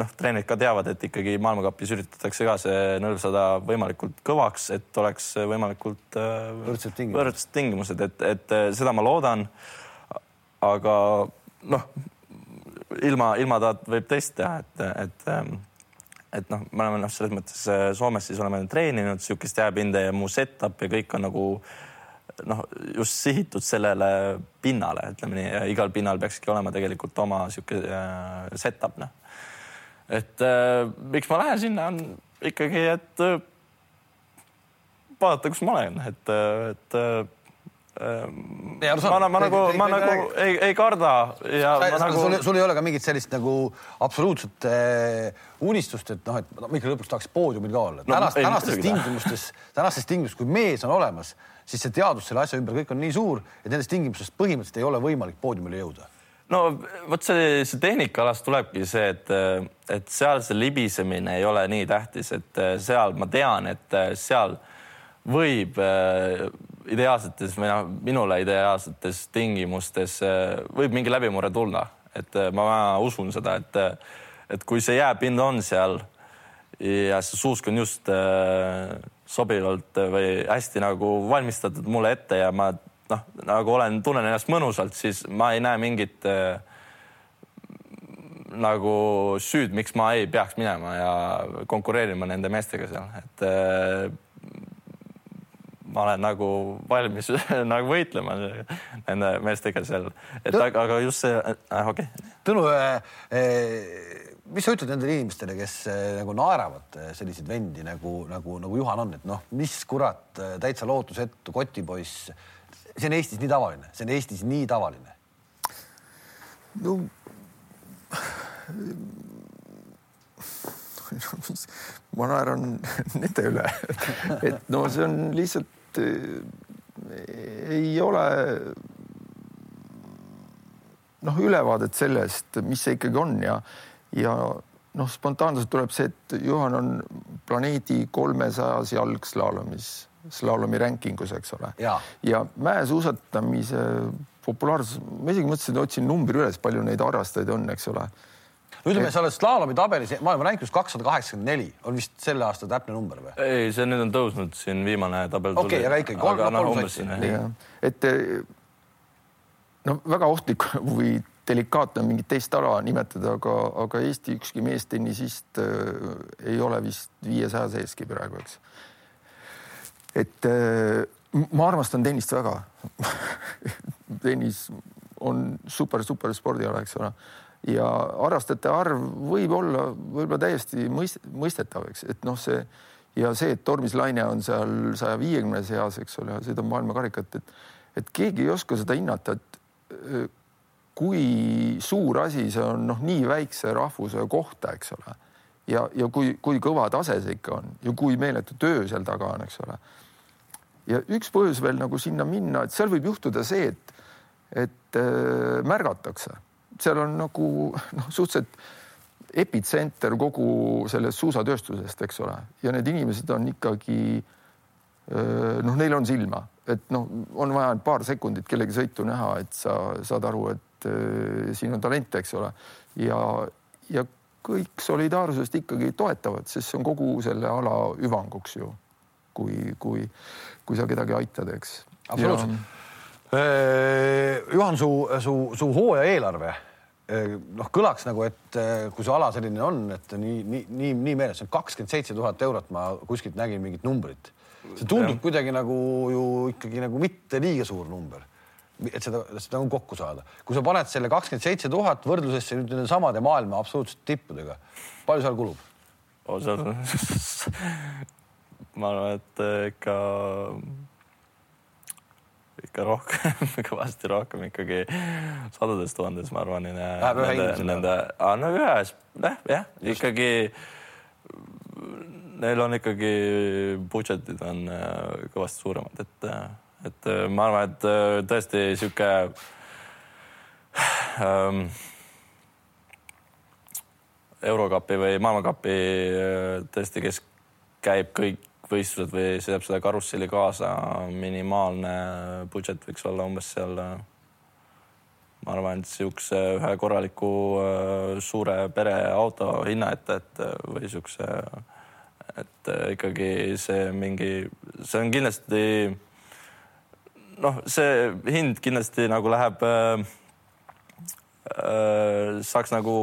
Speaker 3: noh, treenerid ka teavad, et ikkagi maailmakapis üritatakse ka see nõlv saada võimalikult kõvaks, et oleks võimalikult äh,
Speaker 1: võrdsed tingimused,
Speaker 3: võrdsed tingimused, et, et äh, seda ma loodan. aga noh, ilma, ilma ta võib teist teha, et, et ähm, et noh, me oleme noh, selles mõttes äh, Soomes siis oleme treeninud niisugust jääpinda ja mu setup ja kõik on nagu noh, just sihitud sellele pinnale, ütleme nii, igal pinnal peakski olema tegelikult oma sihuke äh, setup, noh. et äh, miks ma lähen sinna, on ikkagi, et äh, vaadata, kus ma olen, et, et Ja, ma, ma, ma nagu, ma nagu ei, ei. karda ja
Speaker 1: sa, nagu... sul, sul ei ole ka mingit sellist nagu absoluutset äh, unistust, et noh, et ma ikka lõpuks tahaks poodiumil ka olla. No,. tänast, tänastes tingimustes, tänastes tingimustes, kui mees on olemas, siis see teadus selle asja ümber kõik on nii suur, et nendes tingimustes põhimõtteliselt ei ole võimalik poodiumile jõuda.
Speaker 3: No vot see, see tehnikaalast tulebki see, et, et seal see libisemine ei ole nii tähtis, et seal ma tean, et seal võib äh, ideaalsetes noh, minule ideaalsetes tingimustes äh, võib mingi läbimurre tulla, et äh, ma usun seda, et, et kui see jääpind on seal ja see suusk on just sobivalt või hästi nagu valmistatud mulle ette ja ma noh, nagu olen, tunnen ennast mõnusalt, siis ma ei näe mingit nagu süüd, miks ma ei peaks minema ja konkureerima nende meestega seal, et ma olen nagu valmis <laughs> nagu võitlema nende meestega seal, et Tõ... aga, aga just see äh,, okei okay..
Speaker 1: Tõnu äh,, äh, mis sa ütled nendele inimestele, kes äh, nagu naeravad äh, selliseid vendi nagu, nagu, nagu Juhan on, et noh, mis kurat äh, täitsa lootusetu kotipoiss. see on Eestis nii tavaline, see on Eestis nii tavaline.
Speaker 2: no <laughs> ma naeran <laughs> nende üle, et no see on lihtsalt ei ole noh, ülevaadet sellest, mis see ikkagi on ja, ja noh, spontaanselt tuleb see, et Juhan on planeedi kolmesajas jalgslaalomis, slaalomi rankingus, eks ole.
Speaker 1: ja,
Speaker 2: ja mäesuusatamise populaarsus, ma isegi mõtlesin, otsin numbri üles, palju neid harrastajaid on, eks ole
Speaker 1: ütleme, sa oled slaalomi tabelis maailma rankingus kakssada kaheksakümmend neli, on vist selle aasta täpne number või?
Speaker 3: ei, see nüüd on tõusnud siin viimane tabel.
Speaker 1: okei okay,, aga ikkagi kolm, no, kolm sotti.
Speaker 2: et no väga ohtlik <laughs> või delikaatne on mingit teist ala nimetada, aga, aga Eesti ükski meestennisist äh, ei ole vist viiesaja seeski praegu, eks. et äh, ma armastan tennist väga <laughs> tennis on super, super spordiala, eks ole ja harrastajate arv võib olla võib-olla täiesti mõist, mõistetav, eks, et noh, see ja see, et Tormis Laine on seal saja viiekümne seas, eks ole, sõidab maailmakarikat, et et keegi ei oska seda hinnata, et kui suur asi see on noh, nii väikse rahvuse kohta, eks ole. ja, ja kui, kui kõva tase see ikka on ja kui meeletu töö seal taga on, eks ole. ja üks põhjus veel nagu sinna minna, et seal võib juhtuda see, et, et äh, märgatakse seal on nagu noh, suhteliselt epitsenter kogu sellest suusatööstusest, eks ole, ja need inimesed on ikkagi noh, neil on silma, et noh, on vaja paar sekundit kellegi sõitu näha, et sa saad aru, et äh, siin on talent, eks ole, ja, ja kõik solidaarsusest ikkagi toetavad, sest see on kogu selle ala hüvanguks ju, kui, kui, kui sa kedagi aitad, eks.
Speaker 1: absoluutselt Juhan, su, su, su hooaja eelarve noh, kõlaks nagu, et kui see ala selline on, et nii, nii, nii, nii meeles, see on kakskümmend seitse tuhat eurot, ma kuskilt nägin mingit numbrit. see tundub ja. kuidagi nagu ju ikkagi nagu mitte liiga suur number. et seda, seda nagu kokku saada. kui sa paned selle kakskümmend seitse tuhat võrdlusesse nüüd nende samade maailma absoluutsete tippudega, palju seal kulub <laughs>
Speaker 3: ma arvan, et ikka ikka rohkem <laughs> kõvasti rohkem ikkagi sadades tuhandes, ma arvan.
Speaker 1: Läheb ühe inimesele?
Speaker 3: Nende, no ühes, jah, jah, ikkagi neil on ikkagi budget'id on äh, kõvasti suuremad, et, et ma arvan, et äh, tõesti sihuke <sighs> ähm, eurokapi või maailmakapi äh, tõesti, kes käib kõik võistlused või sõidab seda karusselli kaasa, minimaalne budget võiks olla umbes seal. ma arvan, et siukse ühe korraliku äh, suure pereauto hinna ette, et või siukse, et ikkagi see mingi, see on kindlasti noh, see hind kindlasti nagu läheb äh, Äh, saaks nagu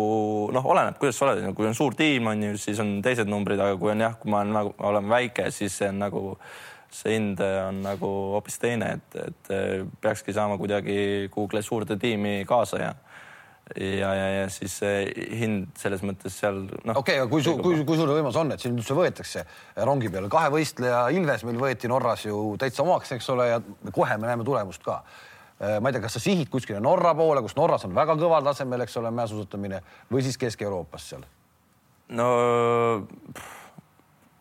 Speaker 3: noh, oleneb, kuidas sa oled, kui on suur tiim, on ju, siis on teised numbrid, aga kui on jah, kui ma olen nagu, olen väike, siis see on nagu, see hind on nagu hoopis teine, et, et äh, peakski saama kuidagi kuhugile suurde tiimi kaasa ja ja, ja, ja siis see hind selles mõttes seal
Speaker 1: noh. okei okay,, aga kui, kui, kui suur võimalus on, et sind üldse võetakse rongi peale, kahevõistleja Ilves meil võeti Norras ju täitsa omaks, eks ole, ja kohe me näeme tulemust ka. Äh, ma ei tea, kas sa sihid kuskile Norra poole, kus Norras on väga kõval tasemel, eks ole, mäesuusatamine või siis Kesk-Euroopas seal?
Speaker 3: no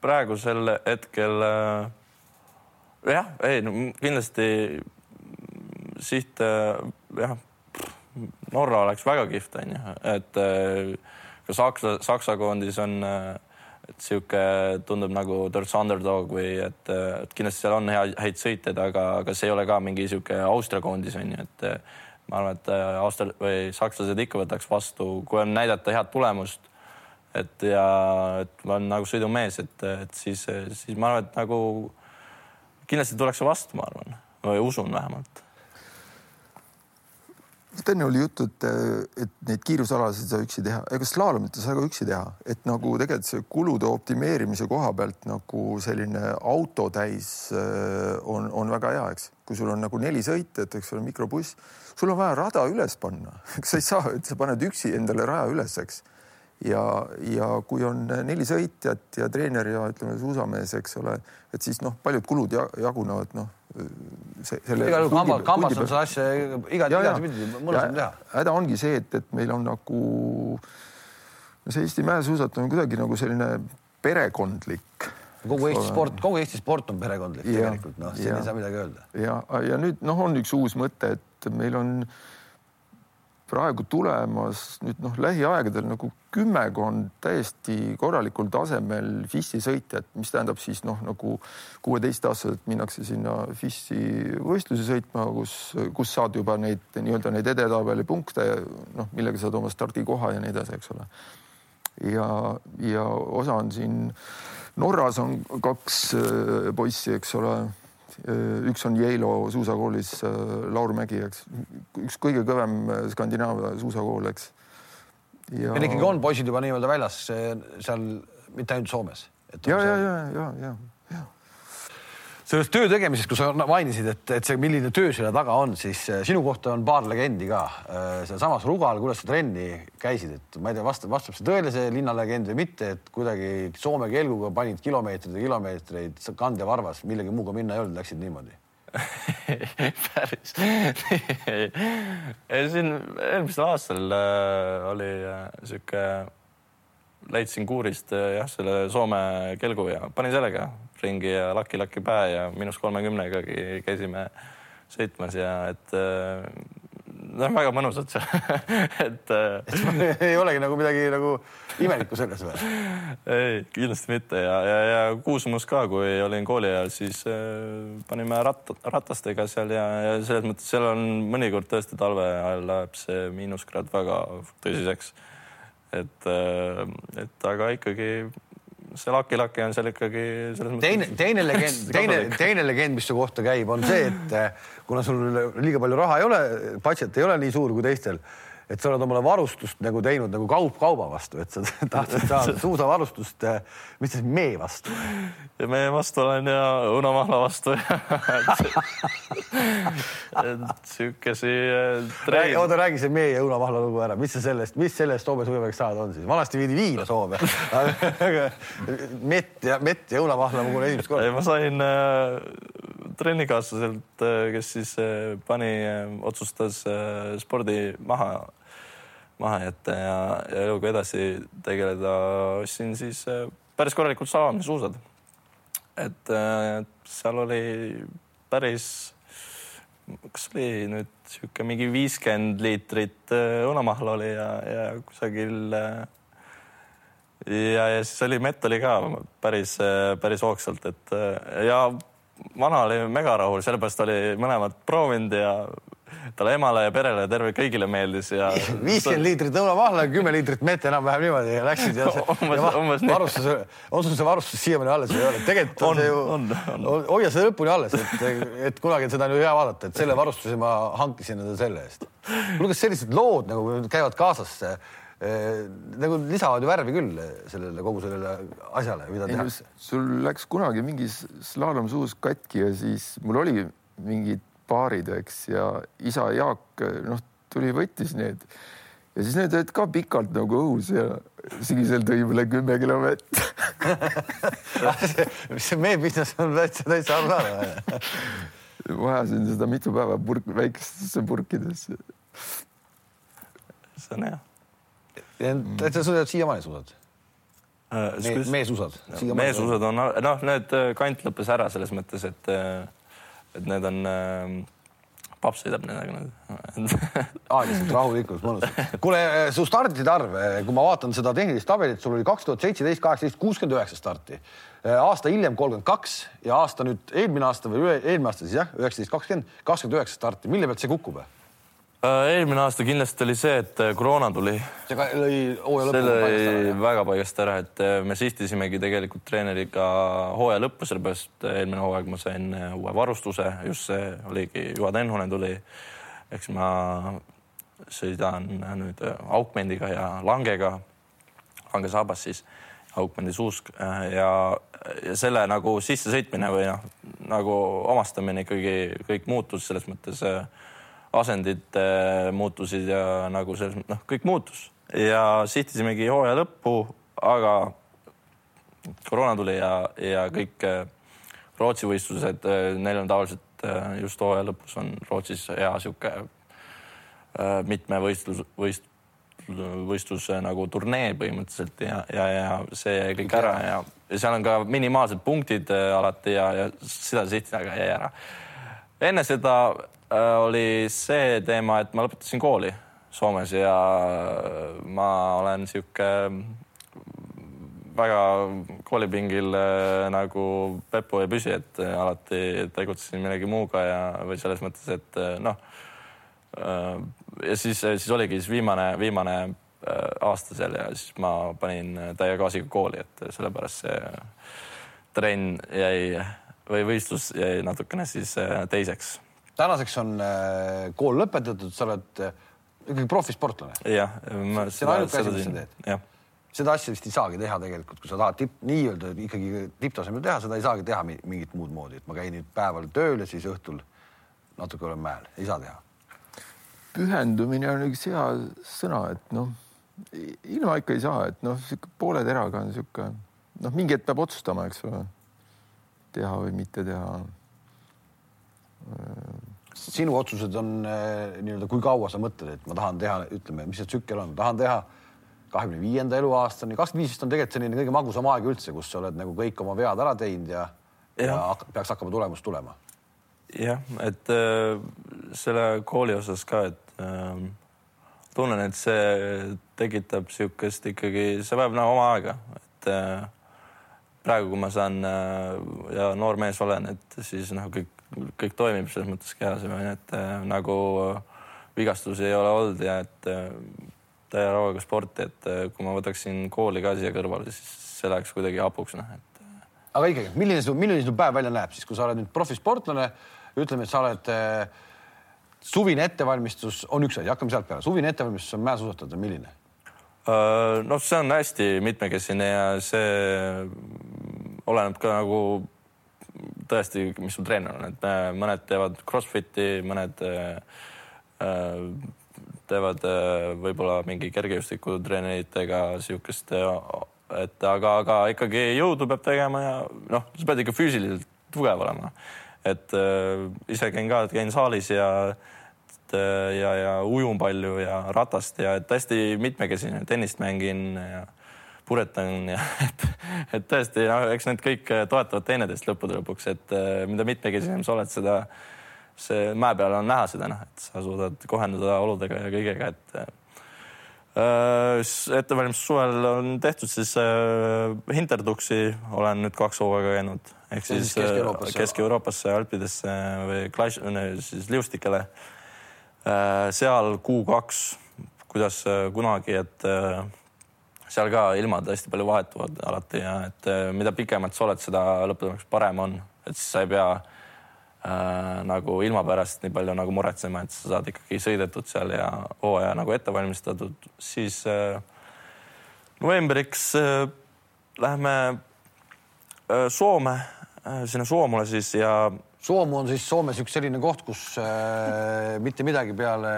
Speaker 3: praegusel hetkel äh, jah, ei no kindlasti siht äh, jah, Norra oleks väga kihvt, onju, et ka Saksa, Saksa koondis on äh, et sihuke tundub nagu Dirts Underdog või et, et kindlasti seal on hea, häid sõitjaid, aga, aga see ei ole ka mingi sihuke Austria koondis on ju, et ma arvan, et Austria või sakslased ikka võtaks vastu, kui on näidata head tulemust. et ja et ma olen nagu sõidumees, et, et siis, siis ma arvan, et nagu kindlasti tullakse vastu, ma arvan või usun vähemalt
Speaker 2: enne oli juttu, et, et neid kiirusalasid ei saa üksi teha, ega slaalomit ei saa ka üksi teha, et nagu tegelikult see kulude optimeerimise koha pealt nagu selline auto täis äh, on, on väga hea, eks. kui sul on nagu neli sõitjat, eks ole, mikrobuss, sul on vaja rada üles panna, <laughs> sa ei saa, et sa paned üksi endale raja üles, eks. Ja, ja kui on neli sõitjat ja treener ja ütleme, suusamees, eks ole, et siis noh, paljud kulud jagunevad noh
Speaker 1: selle. igal juhul kambas, kambas on seda asja igat, igatpidi mõnusam teha.
Speaker 2: häda ongi see, et, et meil on nagu see Eesti mäesuusatamine on kuidagi nagu selline perekondlik.
Speaker 1: kogu Eesti sport, kogu Eesti sport on perekondlik ja, tegelikult, noh, siin ei saa midagi öelda.
Speaker 2: ja, ja nüüd noh, on üks uus mõte, et meil on praegu tulemas nüüd noh, lähiaegadel nagu kümmekond täiesti korralikul tasemel FIS-i sõitjat, mis tähendab siis noh, nagu kuueteistaastaselt minnakse sinna FIS-i võistlusi sõitma, kus, kus saad juba neid nii-öelda neid edetabeli punkte, noh, millega saad oma stardikoha ja nii edasi, eks ole. ja, ja osa on siin, Norras on kaks äh, poissi, eks ole üks on Yale'i suusakoolis äh, Laur Mägi, eks, üks kõige kõvem äh, Skandinaavia suusakool, eks.
Speaker 1: ja ikkagi on poisid juba nii-öelda väljas seal, mitte ainult Soomes.
Speaker 2: ja, ja, ja, ja, ja
Speaker 1: sellest töö tegemisest, kui sa mainisid, et, et see, milline töö selle taga on, siis sinu kohta on paar legendi ka. Sealsamas Rugal, kuidas sa trenni käisid, et ma ei tea, vastab, vastab see tõele, see linnalegend või mitte, et kuidagi Soome kelguga panid kilomeetreid ja kilomeetreid kandevarvas, millegi muuga minna ei olnud, läksid niimoodi? <laughs>
Speaker 3: Päris. <laughs> Siin eelmisel aastal äh, oli äh, sihuke, leidsin kuurist äh, jah, selle Soome kelgu ja panin sellega ringi ja laki-laki päe ja miinus kolmekümnegagi käisime sõitmas ja et äh, noh, väga mõnusad seal <laughs> et,
Speaker 1: et <laughs> ei olegi nagu midagi nagu imelikku selles või?
Speaker 3: ei, kindlasti mitte ja, ja, ja Kuusmus ka, kui olin kooli ajal, siis äh, panime ratt, ratastega seal ja, ja selles mõttes seal on mõnikord tõesti talve ajal läheb see miinuskraad väga tõsiseks. Et, äh, et aga ikkagi see Lucky Lucky on seal ikkagi selles
Speaker 1: mõttes. teine, teine legend, <laughs> teine, teine legend, mis su kohta käib, on see, et eh, kuna sul liiga palju raha ei ole, budget ei ole nii suur kui teistel et sa oled omale varustust nagu teinud nagu kaup kauba vastu, et sa <laughs> tahtsid saada <laughs> suusavarustust, eh, mis siis mee vastu?
Speaker 3: mee vastu olen ja õunamahla vastu <laughs> siukesi
Speaker 1: treid. oota, räägi see mee ja õunamahla lugu ära, mis sa sellest, mis sellest Soome suveveks saada on siis? vanasti viidi viina Soome mett ja mett ja õunamahla ma kuulen esimest korda.
Speaker 3: ma sain äh, trennikaaslaselt, kes siis pani, otsustas spordi maha, maha jätta ja, ja eluga edasi tegeleda, ostsin siis päris korralikult salamissuusad. et seal oli päris, kas oli nüüd niisugune mingi viiskümmend liitrit õunamahla oli ja, ja kusagil ja, ja siis oli mett oli ka päris, päris hoogsalt, et ja vana oli mega rahul, sellepärast oli mõlemad proovinud ja talle emale ja perele ja terve kõigile meeldis ja. <laughs>
Speaker 1: viiskümmend liitrit õunamahla ja kümme liitrit mett enam-vähem niimoodi ja läksid ja,
Speaker 3: umbes, ja umbes
Speaker 1: varustus, see varustus siiamaani alles ei ole? tegelikult on, on see ju, on, on. hoia seda lõpuni alles, et, et kunagi seda on ju hea vaadata, et selle varustuse ma hankisin endale selle eest. kuule, kas sellised lood nagu käivad kaasas eh, nagu lisavad ju värvi küll sellele kogu sellele asjale, mida tehakse.
Speaker 2: sul läks kunagi mingi slaalomsuus katki ja siis mul oli mingid paarid, eks, ja isa Jaak noh, tuli, võttis need ja siis need olid ka pikalt nagu õhus ja sügisel tõi mulle kümme kilomeetrit <laughs>
Speaker 1: see meie business on täitsa, täitsa arusaadav.
Speaker 2: ma ajasin seda mitu päeva purk, väikestesse purkidesse.
Speaker 3: see on hea.
Speaker 1: täitsa suudad siiamaani suudad
Speaker 3: uh,?
Speaker 1: meesuusad.
Speaker 3: meesuusad on, noh, need äh, kant lõppes ära selles mõttes, et äh, et need on äh, paps sõidab nendega nüüd
Speaker 1: aeglaselt, rahulikult, mõnus. kuule, äh, su startide arv, äh, kui ma vaatan seda tehnilist tabelit, sul oli kaks tuhat seitseteist, kaheksateist, kuuskümmend üheksa starti. Äh, aasta hiljem kolmkümmend kaks ja aasta nüüd eelmine aasta või eelmine aasta siis jah, üheksateist, kakskümmend, kakskümmend üheksa starti. mille pealt see kukub?
Speaker 3: Äh, eelmine aasta kindlasti oli see, et äh, koroona tuli.
Speaker 1: see lõi hooaja lõppu
Speaker 3: paigast ära. väga paigast ära, et äh, me sihtisimegi tegelikult treeneriga hooaja lõppu, sellepärast eelmine hooaeg ma sain uue varustuse, just see oligi, Juha Tenhonen tuli. eks ma sõidan nüüd aukmendiga ja langega, langesaabas siis, aukmendi suusk ja, ja selle nagu sissesõitmine või noh, nagu omastamine ikkagi kõik muutus selles mõttes äh, asendid muutusid ja nagu selles noh, kõik muutus ja sihtisimegi hooaja lõppu, aga koroona tuli ja, ja kõik äh, Rootsi võistlused, äh, neil on tavaliselt äh, just hooaja lõpus on Rootsis hea sihuke mitme võistlus, võist-, võistluse nagu turnee põhimõtteliselt ja, ja, ja see jäi kõik ära ja, ja seal on ka minimaalsed punktid alati ja, ja seda sihtida, aga jäi ära. enne seda Äh, oli see teema, et ma lõpetasin kooli Soomes ja ma olen sihuke väga koolipingil äh, nagu pepu ei püsi, et alati tegutsesin millegi muuga ja, või selles mõttes, et äh, noh. ja siis, siis oligi siis viimane, viimane aasta seal ja siis ma panin täie gaasiga kooli, et sellepärast see trenn jäi või võistlus jäi natukene siis teiseks
Speaker 1: tänaseks on äh, kool lõpetatud, sa oled äh, ikkagi profisportlane.
Speaker 3: jah,
Speaker 1: ma see on ainuke asi, mis sa teed. seda asja vist ei saagi teha tegelikult, kui sa tahad tipp, nii-öelda ikkagi tipptasemel teha, seda ei saagi teha mingit muud moodi, et ma käin nüüd päeval tööl ja siis õhtul natuke olen mäel, ei saa teha.
Speaker 2: pühendumine on üks hea sõna, et noh, ilma ikka ei saa, et noh, sihuke poole teraga on sihuke noh, mingi hetk peab otsustama, eks ole, teha või mitte teha
Speaker 1: sinu otsused on eh, nii-öelda, kui kaua sa mõtled, et ma tahan teha, ütleme, mis see tsükkel on, tahan teha kahekümne viienda eluaastani, kakskümmend viis vist on tegelikult selline kõige magusam aeg üldse, kus sa oled nagu kõik oma vead ära teinud ja, ja. ja peaks hakkama tulemus tulema.
Speaker 3: jah, et äh, selle kooli osas ka, et äh, tunnen, et see tekitab niisugust ikkagi, see vajab nagu oma aega, et äh, praegu, kui ma saan äh, ja noor mees olen, et siis noh, kõik kõik toimib selles mõttes kehas, et äh, nagu äh, vigastusi ei ole olnud ja et äh, täie rauaga sporti, et kui ma võtaksin kooli ka siia kõrvale, siis see läheks kuidagi hapuks, noh, et.
Speaker 1: aga ikkagi, milline su, milline su päev välja näeb siis, kui sa oled nüüd profisportlane, ütleme, et sa oled suvine ettevalmistus on üks asi, hakkame sealt peale, suvine ettevalmistus on mäesuusatajal milline?
Speaker 3: noh, see on hästi mitmekesine ja see oleneb ka nagu tõesti, mis sul treener on, et äh, mõned teevad Crossfiti, mõned äh, äh, teevad võib-olla mingi kergejõustikutreeneritega siukest, et aga, aga ikkagi jõudu peab tegema ja noh, sa pead ikka füüsiliselt tugev olema. et ise käin ka, käin saalis ja ja, ja ujun palju ja ratast ja et hästi mitmekesine, tennist mängin ja puretan ja <laughs> et, et tõesti, no eks need kõik toetavad teineteist lõppude lõpuks, et äh, mida mitmekesisem sa oled, seda see mäe peal on näha seda noh, et sa suudad kohanduda oludega ja kõigega, et äh, ettevalmistus suvel on tehtud siis äh, Hinterduksi olen nüüd kaks hooaega käinud ehk siis
Speaker 1: siis Kesk-Euroopasse.
Speaker 3: Kesk-Euroopasse, Alpidesse või Klaš- siis liustikele. seal kuu-kaks, kuidas äh, kunagi, et äh, seal ka ilmad hästi palju vahetuvad alati ja et äh, mida pikemalt sa oled, seda lõppude parem on, et siis sa ei pea äh, nagu ilma pärast nii palju nagu muretsema, et sa saad ikkagi sõidetud seal ja hooaja nagu ette valmistatud, siis äh, novembriks äh, läheme äh, Soome äh,, sinna Soomule siis ja
Speaker 1: Soomu on siis Soomes üks selline koht, kus äh, mitte midagi peale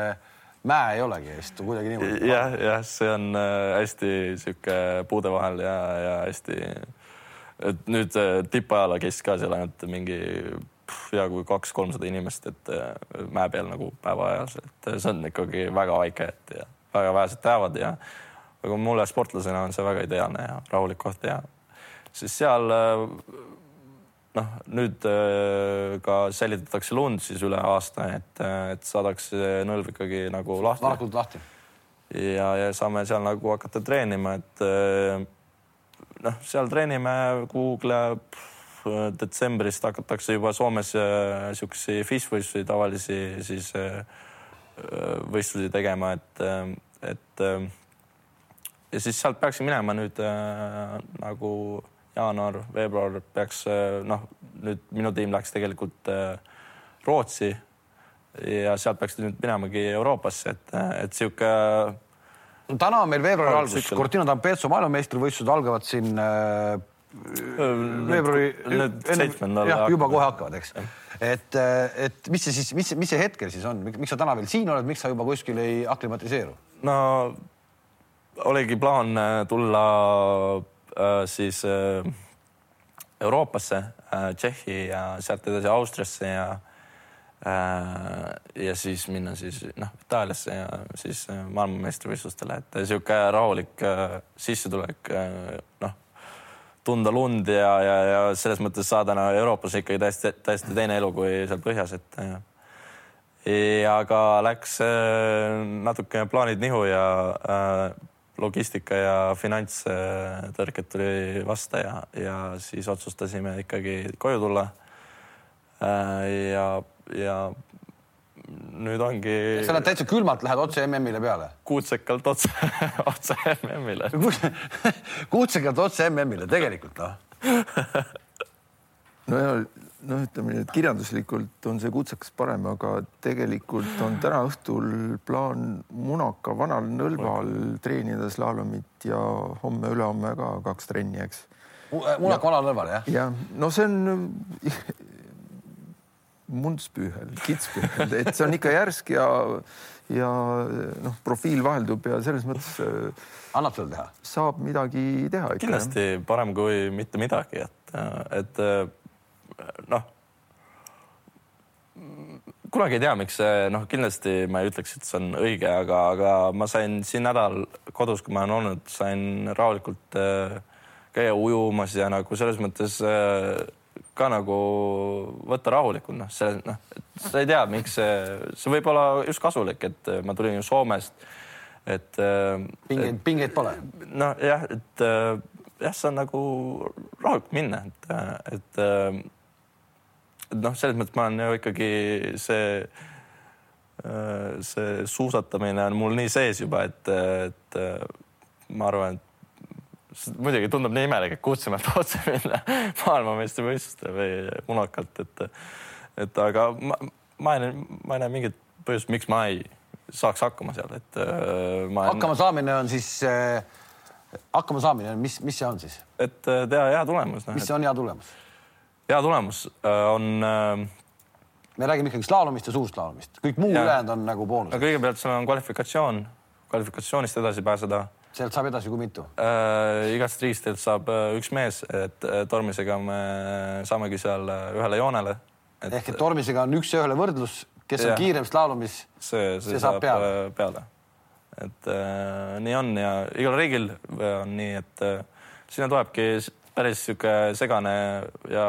Speaker 1: mäe ei olegi, vist kuidagi niimoodi.
Speaker 3: jah, jah, see on äh, hästi sihuke puude vahel ja, ja hästi. et nüüd äh, tippajala käis ka seal ainult mingi hea kui kaks-kolmsada inimest, et äh, mäe peal nagu päeva ajas, et see on ikkagi väga väike, et ja väga vähesed teavad ja aga mulle sportlasena on see väga ideaalne ja rahulik koht ja siis seal noh, nüüd äh, ka säilitatakse lund siis üle aasta, et, et saadakse nõlv ikkagi nagu lahti
Speaker 1: varakult lahti.
Speaker 3: ja, ja saame seal nagu hakata treenima, et äh, noh, seal treenime kuhugi detsembrist hakatakse juba Soomes äh, siukesi FIS-võistlusi, tavalisi siis äh, võistlusi tegema, et, et äh, ja siis sealt peaksin minema nüüd äh, nagu jaanuar, veebruar peaks äh, noh, nüüd minu tiim läks tegelikult äh, Rootsi ja sealt peaks nüüd minemagi Euroopasse, et, et sihuke
Speaker 1: no täna on meil veebruari
Speaker 3: Algus
Speaker 1: algus,
Speaker 3: tsükkel.
Speaker 1: Cortina d'Ampezzo maailmameistrivõistlused algavad siin äh, veebruari
Speaker 3: Need seitsmendal
Speaker 1: jah, juba kohe hakkavad, eks. et, et mis see siis, mis, mis see hetkel siis on, miks sa täna veel siin oled, miks sa juba kuskil ei aklimatiseeru?
Speaker 3: no oligi plaan äh, tulla äh, siis äh, Euroopasse äh,, Tšehhi ja sealt edasi Austriasse ja äh, ja siis minna siis noh, Itaaliasse ja siis äh, maailmameistrivõistlustele, et sihuke rahulik äh, sissetulek äh, noh tunda lund ja, ja, ja selles mõttes saada no, Euroopas ikkagi täiesti, täiesti teine elu kui seal põhjas, et äh, ja aga läks äh, natuke plaanid nihu ja äh, logistika ja finantstõrked tuli vasta ja, ja siis otsustasime ikkagi koju tulla äh, ja, ja nüüd ongi
Speaker 1: sa lähed täitsa külmalt, lähed otse MM-ile peale?
Speaker 3: kuutsekalt otse, <laughs> otse MM-ile. <laughs>
Speaker 1: kuutsekalt otse MM-ile tegelikult noh.
Speaker 2: no <laughs> ja noh, ütleme nii, et kirjanduslikult on see kutsekas parem, aga tegelikult on täna õhtul plaan Munaka vanal nõlval treenida slalomit ja homme-ülehomme ka kaks trenni, eks.
Speaker 1: Munaka vanal nõlval jah?
Speaker 2: jah, no see on mundspüühel, kitspüühel, et see on ikka järsk ja, ja noh, profiil vaheldub ja selles mõttes äh,
Speaker 1: annab sul teha?
Speaker 2: saab midagi teha ikka.
Speaker 3: kindlasti parem kui mitte midagi, et, et noh, kunagi ei tea, miks see noh, kindlasti ma ei ütleks, et see on õige, aga, aga ma sain siin nädal kodus, kui ma olen olnud, sain rahulikult äh, käia ujumas ja nagu selles mõttes äh, ka nagu võtta rahulikult, noh, see noh, sa ei tea, miks see, see võib olla just kasulik, et ma tulin ju Soomest, et äh,
Speaker 1: pingeid, pingeid pole?
Speaker 3: nojah, et äh, jah, see on nagu rahulikult minna, et, et, äh, et noh, selles mõttes ma olen ju ikkagi see, see suusatamine on mul nii sees juba, et, et äh, ma arvan, et muidugi tundub nii imelik, et Kutsemalt otse minna <laughs> maailmameistrivõistlustele või munakalt, et, et aga ma, ma ei näe, ma ei näe mingit põhjust, miks ma ei saaks hakkama seal, et äh, ma.
Speaker 1: hakkama saamine on siis äh,, hakkama saamine, mis, mis see on siis?
Speaker 3: et teha hea tulemus no,.
Speaker 1: mis see on hea tulemus?
Speaker 3: Hea tulemus on äh,.
Speaker 1: me räägime ikkagi slaalomist ja suurslaalomist, kõik muu ülejäänud on nagu boonus.
Speaker 3: no kõigepealt sul on kvalifikatsioon, kvalifikatsioonist edasi pääseda
Speaker 1: sealt saab edasi kui mitu
Speaker 3: äh,? igast riigist saab äh, üks mees, et äh, Tormisega me saamegi seal äh, ühele joonele,
Speaker 1: ehk et Tormisega on üks-ühele võrdlus, kes on
Speaker 3: Jah.
Speaker 1: kiirem slalomis
Speaker 3: see, see,
Speaker 1: saab peale.
Speaker 3: peale, peale.. et äh, nii on ja igal riigil on nii, et äh, sinna tulebki päris sihuke segane ja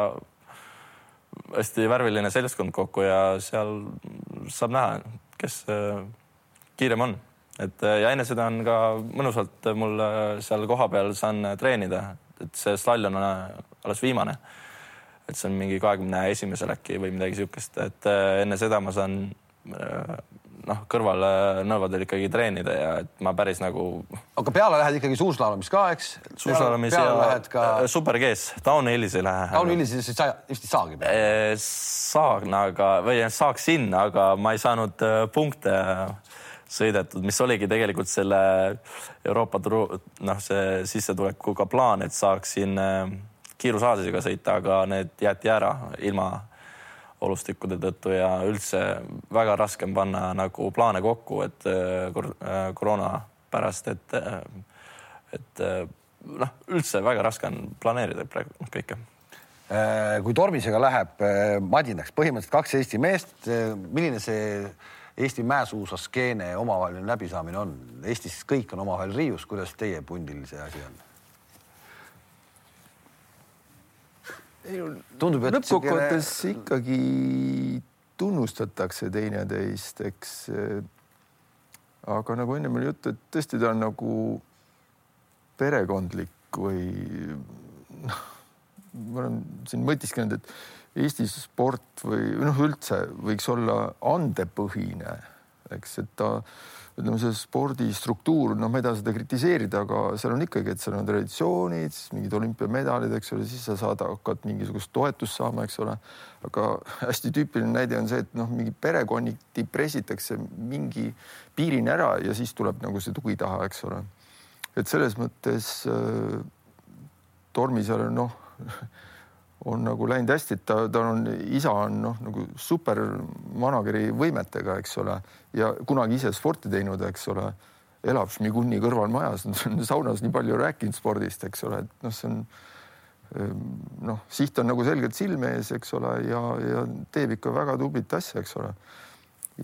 Speaker 3: hästi värviline seltskond kokku ja seal saab näha, kes äh, kiirem on. et äh, ja enne seda on ka mõnusalt mul äh, seal kohapeal saan treenida, et see slall on alles viimane. Et see on mingi kahekümne esimesel äkki või midagi siukest, et enne seda ma saan noh, kõrvalnõlvadel ikkagi treenida ja et ma päris nagu
Speaker 1: aga peale lähed ikkagi suurslalomis ka, eks?
Speaker 3: suusalamis
Speaker 1: peale
Speaker 3: ja
Speaker 1: ka
Speaker 3: äh, super G-s, downhillis ei lähe.
Speaker 1: downhillis, siis sa vist ei saagi peale.
Speaker 3: Eh, saan, aga või saaksin, aga ma ei saanud äh, punkte sõidetud, mis oligi tegelikult selle Euroopa turu, noh, see sissetulekuga plaan, et saaksin äh, kiirusaasisega sõita, aga need jäeti ära ilma olustikkude tõttu ja üldse väga raske on panna nagu plaane kokku, et äh, kor- äh, koroona pärast, et äh, et noh, üldse väga raske on planeerida praegu kõike
Speaker 1: kui Tormisega läheb äh, madinaks, põhimõtteliselt kaks Eesti meest, milline see Eesti mäesuusaskeene omavaheline läbisaamine on? Eestis kõik on omavahel riius, kuidas teie pundil see asi on? Tundub, et
Speaker 2: lõppkokkuvõttes ikkagi tunnustatakse teineteist, eks. aga nagu ennem oli juttu, et tõesti ta on nagu perekondlik või noh, ma olen siin mõtisklenud, et Eesti sport või noh, üldse võiks olla andepõhine, eks, et ta ütleme, see spordi struktuur, noh, ma ei taha seda kritiseerida, aga seal on ikkagi, et seal on traditsioonid, mingid olümpiamedalid, eks ole, siis sa saad, hakkad mingisugust toetust saama, eks ole. aga hästi tüüpiline näide on see, et noh, mingi perekonniti pressitakse mingi piirini ära ja siis tuleb nagu see tugi taha, eks ole. et selles mõttes äh, Tormisel on noh <laughs> on nagu läinud hästi, et ta, tal on, isa on noh, nagu super manageri võimetega, eks ole, ja kunagi ise sporti teinud, eks ole, elab Šmiguni kõrval majas, <laughs> on saunas nii palju rääkinud spordist, eks ole, et noh, see on noh, siht on nagu selgelt silme ees, eks ole, ja, ja teeb ikka väga tublit asja, eks ole.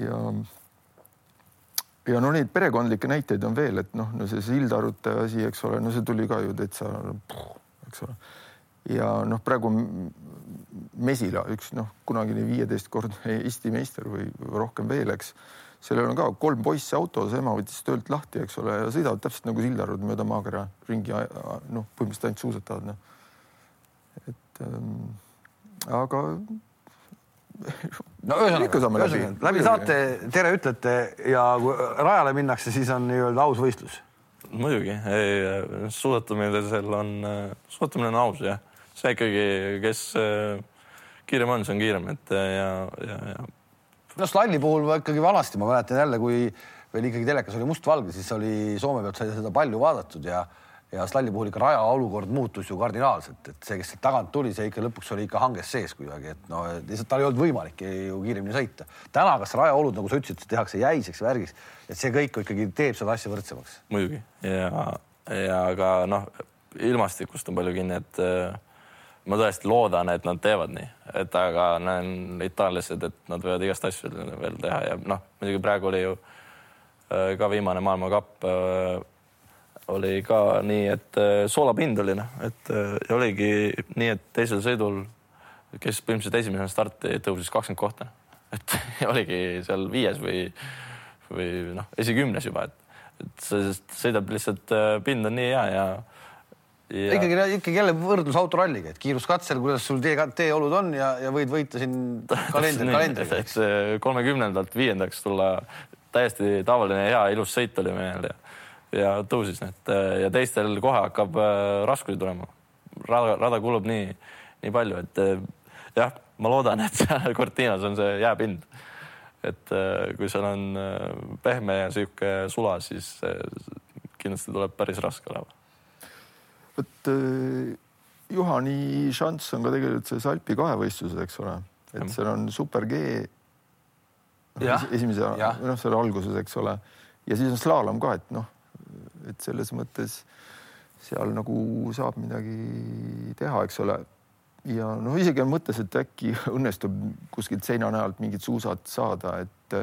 Speaker 2: ja ja no neid perekondlikke näiteid on veel, et noh, no see Sildarute asi, eks ole, no see tuli ka ju täitsa, eks ole ja noh, praegu Mesila, üks noh, kunagine viieteistkordne <laughs> Eesti meister või rohkem veel, eks. sellel on ka kolm poissi autos, ema võttis töölt lahti, eks ole, ja sõidavad täpselt nagu Sildarud mööda maakera ringi, noh, põhimõtteliselt ainult suusatavad, noh. et ähm, aga.
Speaker 1: no ühesõnaga, ühesõnaga läbi saate tere ütlete ja kui rajale minnakse, siis on nii-öelda aus võistlus
Speaker 3: muidugi, ei suusatamine seal on, suusatamine on aus jah, see ikkagi, kes äh, kiirem on, see on kiirem, et äh, ja, ja, ja.
Speaker 1: no slalli puhul ma ikkagi vanasti, ma mäletan jälle, kui veel ikkagi telekas oli mustvalge, siis oli Soome pealt sai seda palju vaadatud ja ja slalli puhul ikka raja olukord muutus ju kardinaalselt, et see, kes sealt tagant tuli, see ikka lõpuks oli ikka hanges sees kuidagi, et no lihtsalt tal ei olnud võimalik ju kiiremini sõita. täna, kas rajaolud, nagu sa ütlesid, tehakse jäiseks värgiks, et see kõik ikkagi teeb seda asja võrdsemaks.
Speaker 3: muidugi ja, ja ka noh, ilmastikust on palju kinni, et äh, ma tõesti loodan, et nad teevad nii, et aga näen itaallased, et nad võivad igast asju veel teha ja noh, muidugi praegu oli ju äh, ka viimane maailmakapp äh, oli ka nii, et äh, soolapind oli noh, et ja oligi nii, et teisel sõidul, kes põhimõtteliselt esimesena starti tõusis kakskümmend kohta, et <laughs> oligi seal viies või, või noh, esikümnes juba, et, et see sõidab lihtsalt, pind on nii hea ja,
Speaker 1: ja.... ikkagi, ikkagi jälle võrdlus autoralliga, et kiiruskatsel, kuidas sul tee, teeolud on ja, ja võid võita siin <laughs> kalendri, kalendriga.
Speaker 3: et see kolmekümnendalt viiendaks tulla täiesti tavaline hea ilus sõit oli meil ja ja tõusis, et ja teistel kohe hakkab äh, raskusi tulema. rada, rada kulub nii, nii palju, et jah, ma loodan, et seal <laughs> Cortinas on see jääpind. et kui seal on pehme ja sihuke sula, siis kindlasti tuleb päris raske olema.
Speaker 2: Vot Juhani šanss on ka tegelikult selles Alpi kahevõistluses, eks ole, et seal on super G. esimese, noh, seal alguses, eks ole, ja siis on slaalom ka, et noh et selles mõttes seal nagu saab midagi teha, eks ole. ja noh, isegi on mõttes, et äkki õnnestub kuskilt seina najalt mingid suusad saada, et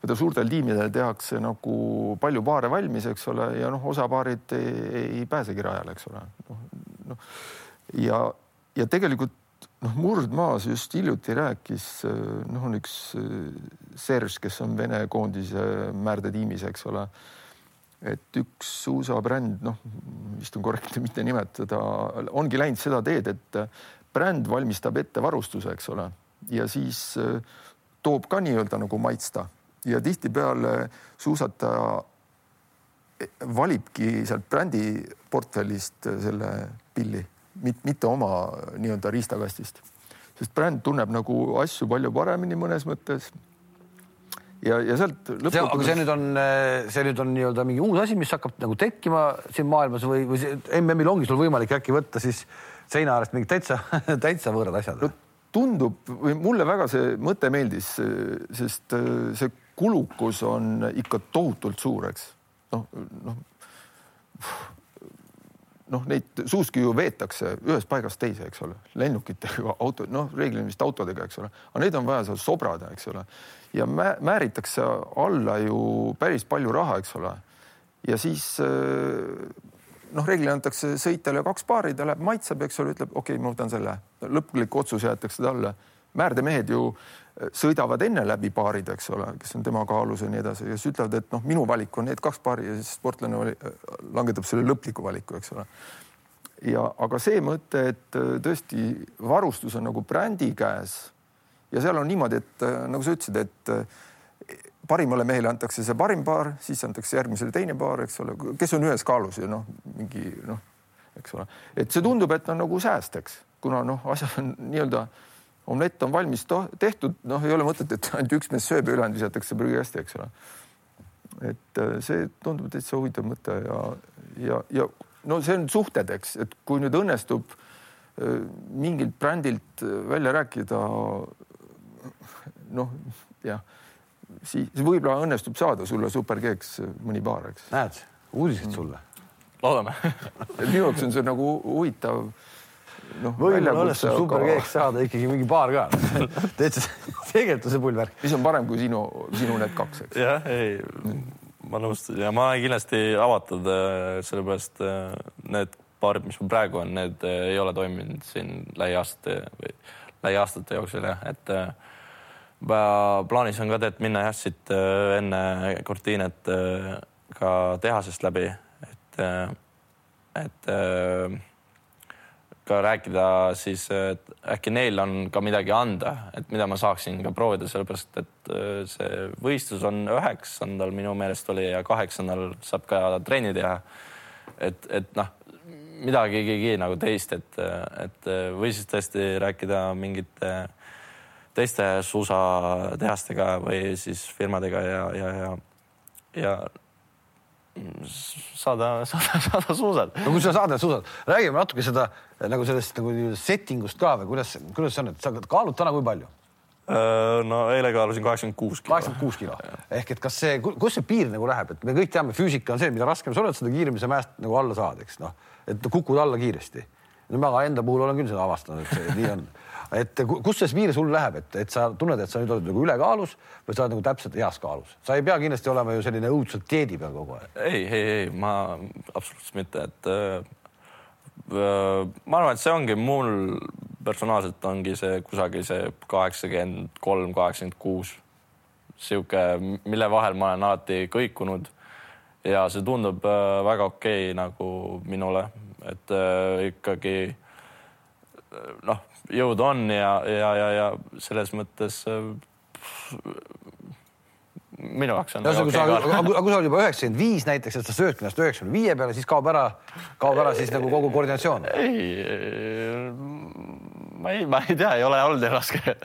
Speaker 2: vaata suurtel tiimidel tehakse nagu palju paare valmis, eks ole, ja noh, osa paarid ei, ei pääsegi rajale, eks ole. noh, noh ja, ja tegelikult noh, Murdmaas just hiljuti rääkis, noh, on üks Serž, kes on Vene koondise määrdetiimis, eks ole et üks USA bränd, noh, vist on korrektne <laughs> mitte nimetada, ongi läinud seda teed, et bränd valmistab ette varustuse, eks ole, ja siis äh, toob ka nii-öelda nagu maitsta ja tihtipeale suusataja valibki sealt brändi portfellist selle pilli, mitte oma nii-öelda riistakastist, sest bränd tunneb nagu asju palju paremini mõnes mõttes ja, ja sealt
Speaker 1: lõpuks. aga see nüüd on, see nüüd on nii-öelda mingi uus asi, mis hakkab nagu tekkima siin maailmas või, või MM-il ongi sul võimalik äkki võtta siis seina äärest mingid täitsa, <laughs> täitsa võõrad asjad no,?
Speaker 2: tundub või mulle väga see mõte meeldis, sest äh, see kulukus on ikka tohutult suur, eks noh, noh noh, neid suuski ju veetakse ühest paigast teise, eks ole, lennukitega, auto, noh, reeglina vist autodega, eks ole, aga neid on vaja seal sobrada, eks ole ja määritakse alla ju päris palju raha, eks ole. ja siis äh, noh, reeglina antakse sõitjale kaks paari, ta läheb, maitseb, eks ole, ütleb okei okay,, ma võtan selle. lõplik otsus jäetakse talle. määrdemehed ju äh, sõidavad enne läbi paarid, eks ole, kes on tema kaalus ja nii edasi ja siis ütlevad, et noh, minu valik on need kaks paari ja siis sportlane äh, langetab selle lõpliku valiku, eks ole. ja aga see mõte, et tõesti varustus on nagu brändi käes ja seal on niimoodi, et äh, nagu sa ütlesid, et äh, parimale mehele antakse see parim paar, siis antakse järgmisele teine paar, eks ole, kes on ühes kaalus ja noh, mingi noh, eks ole, et see tundub, et on nagu sääst, eks, kuna noh, asjad on nii-öelda omlett on valmis tehtud, noh, ei ole mõtet, et ainult üks mees sööb ja ülejäänud visatakse prügikasti, eks ole. et äh, see tundub täitsa huvitav mõte ja, ja, ja no see on suhted, eks, et kui nüüd õnnestub mingilt brändilt välja rääkida noh, jah, siis võib-olla õnnestub saada sulle superkeeks mõni paar, eks.
Speaker 1: näed, uudised sulle.
Speaker 3: loodame
Speaker 2: minu jaoks on see nagu huvitav
Speaker 1: noh, võib-olla õnnestub superkeeks saada ikkagi mingi paar ka. <laughs> Täitsa, tegelikult on see pull värk.
Speaker 2: mis on parem kui sinu, sinu need kaks, eks.
Speaker 3: jah, ei, ma nõustun. Ja ma olen kindlasti avatud, äh, sellepärast äh, need paarid, mis mul praegu on, need äh, ei ole toiminud siin lähiaastate või lähiaastate jooksul jah, et plaanis on ka tead minna jah, siit enne Cortinet ka tehasest läbi, et, äh, et ka rääkida siis, et äkki neil on ka midagi anda, et mida ma saaksin ka proovida, sellepärast et see võistlus on üheksandal minu meelest oli ja kaheksandal saab ka trenni teha. et, et noh, midagigi nagu teist, et, et või siis tõesti rääkida mingite teiste suusatehastega või siis firmadega ja, ja, ja, ja saada, saada, saada suusad.
Speaker 1: no kui sa saad need suusad, räägime natuke seda nagu sellest nagu setting ust ka või kuidas, kuidas see on, et sa kaalud täna kui palju?
Speaker 3: Äh, no eile kaalusin kaheksakümmend kuus kilo.
Speaker 1: kaheksakümmend kuus kilo ehk et kas see, kus see piir nagu läheb, et me kõik teame, füüsika on see, mida raskem sa oled, seda kiiremini sa mäest nagu alla saad, eks noh, et kukud alla kiiresti. no ma enda puhul olen küll seda avastanud, et see nii on et kus see piir sul läheb, et, et sa tunned, et sa nüüd oled nagu ülekaalus või sa oled nagu täpselt heas kaalus, sa ei pea kindlasti olema ju selline õudselt dieedi peal kogu aeg.
Speaker 3: ei, ei, ei, ma absoluutselt mitte, et äh, ma arvan, et see ongi mul personaalselt ongi see kusagil see kaheksakümmend kolm, kaheksakümmend kuus, sihuke, mille vahel ma olen alati kõikunud ja see tundub äh, väga okei okay, nagu minule, et äh, ikkagi noh, jõud on ja, ja, ja, ja selles mõttes äh, minu jaoks on.
Speaker 1: ühesõnaga, kui sa, aga kui sa oled juba üheksakümmend viis näiteks, et sa söödki ennast üheksakümne viie peale, siis kaob ära, kaob ära siis nagu kogu koordinatsioon.
Speaker 3: ei, ma ei, ma ei tea, ei ole olnud nii raske.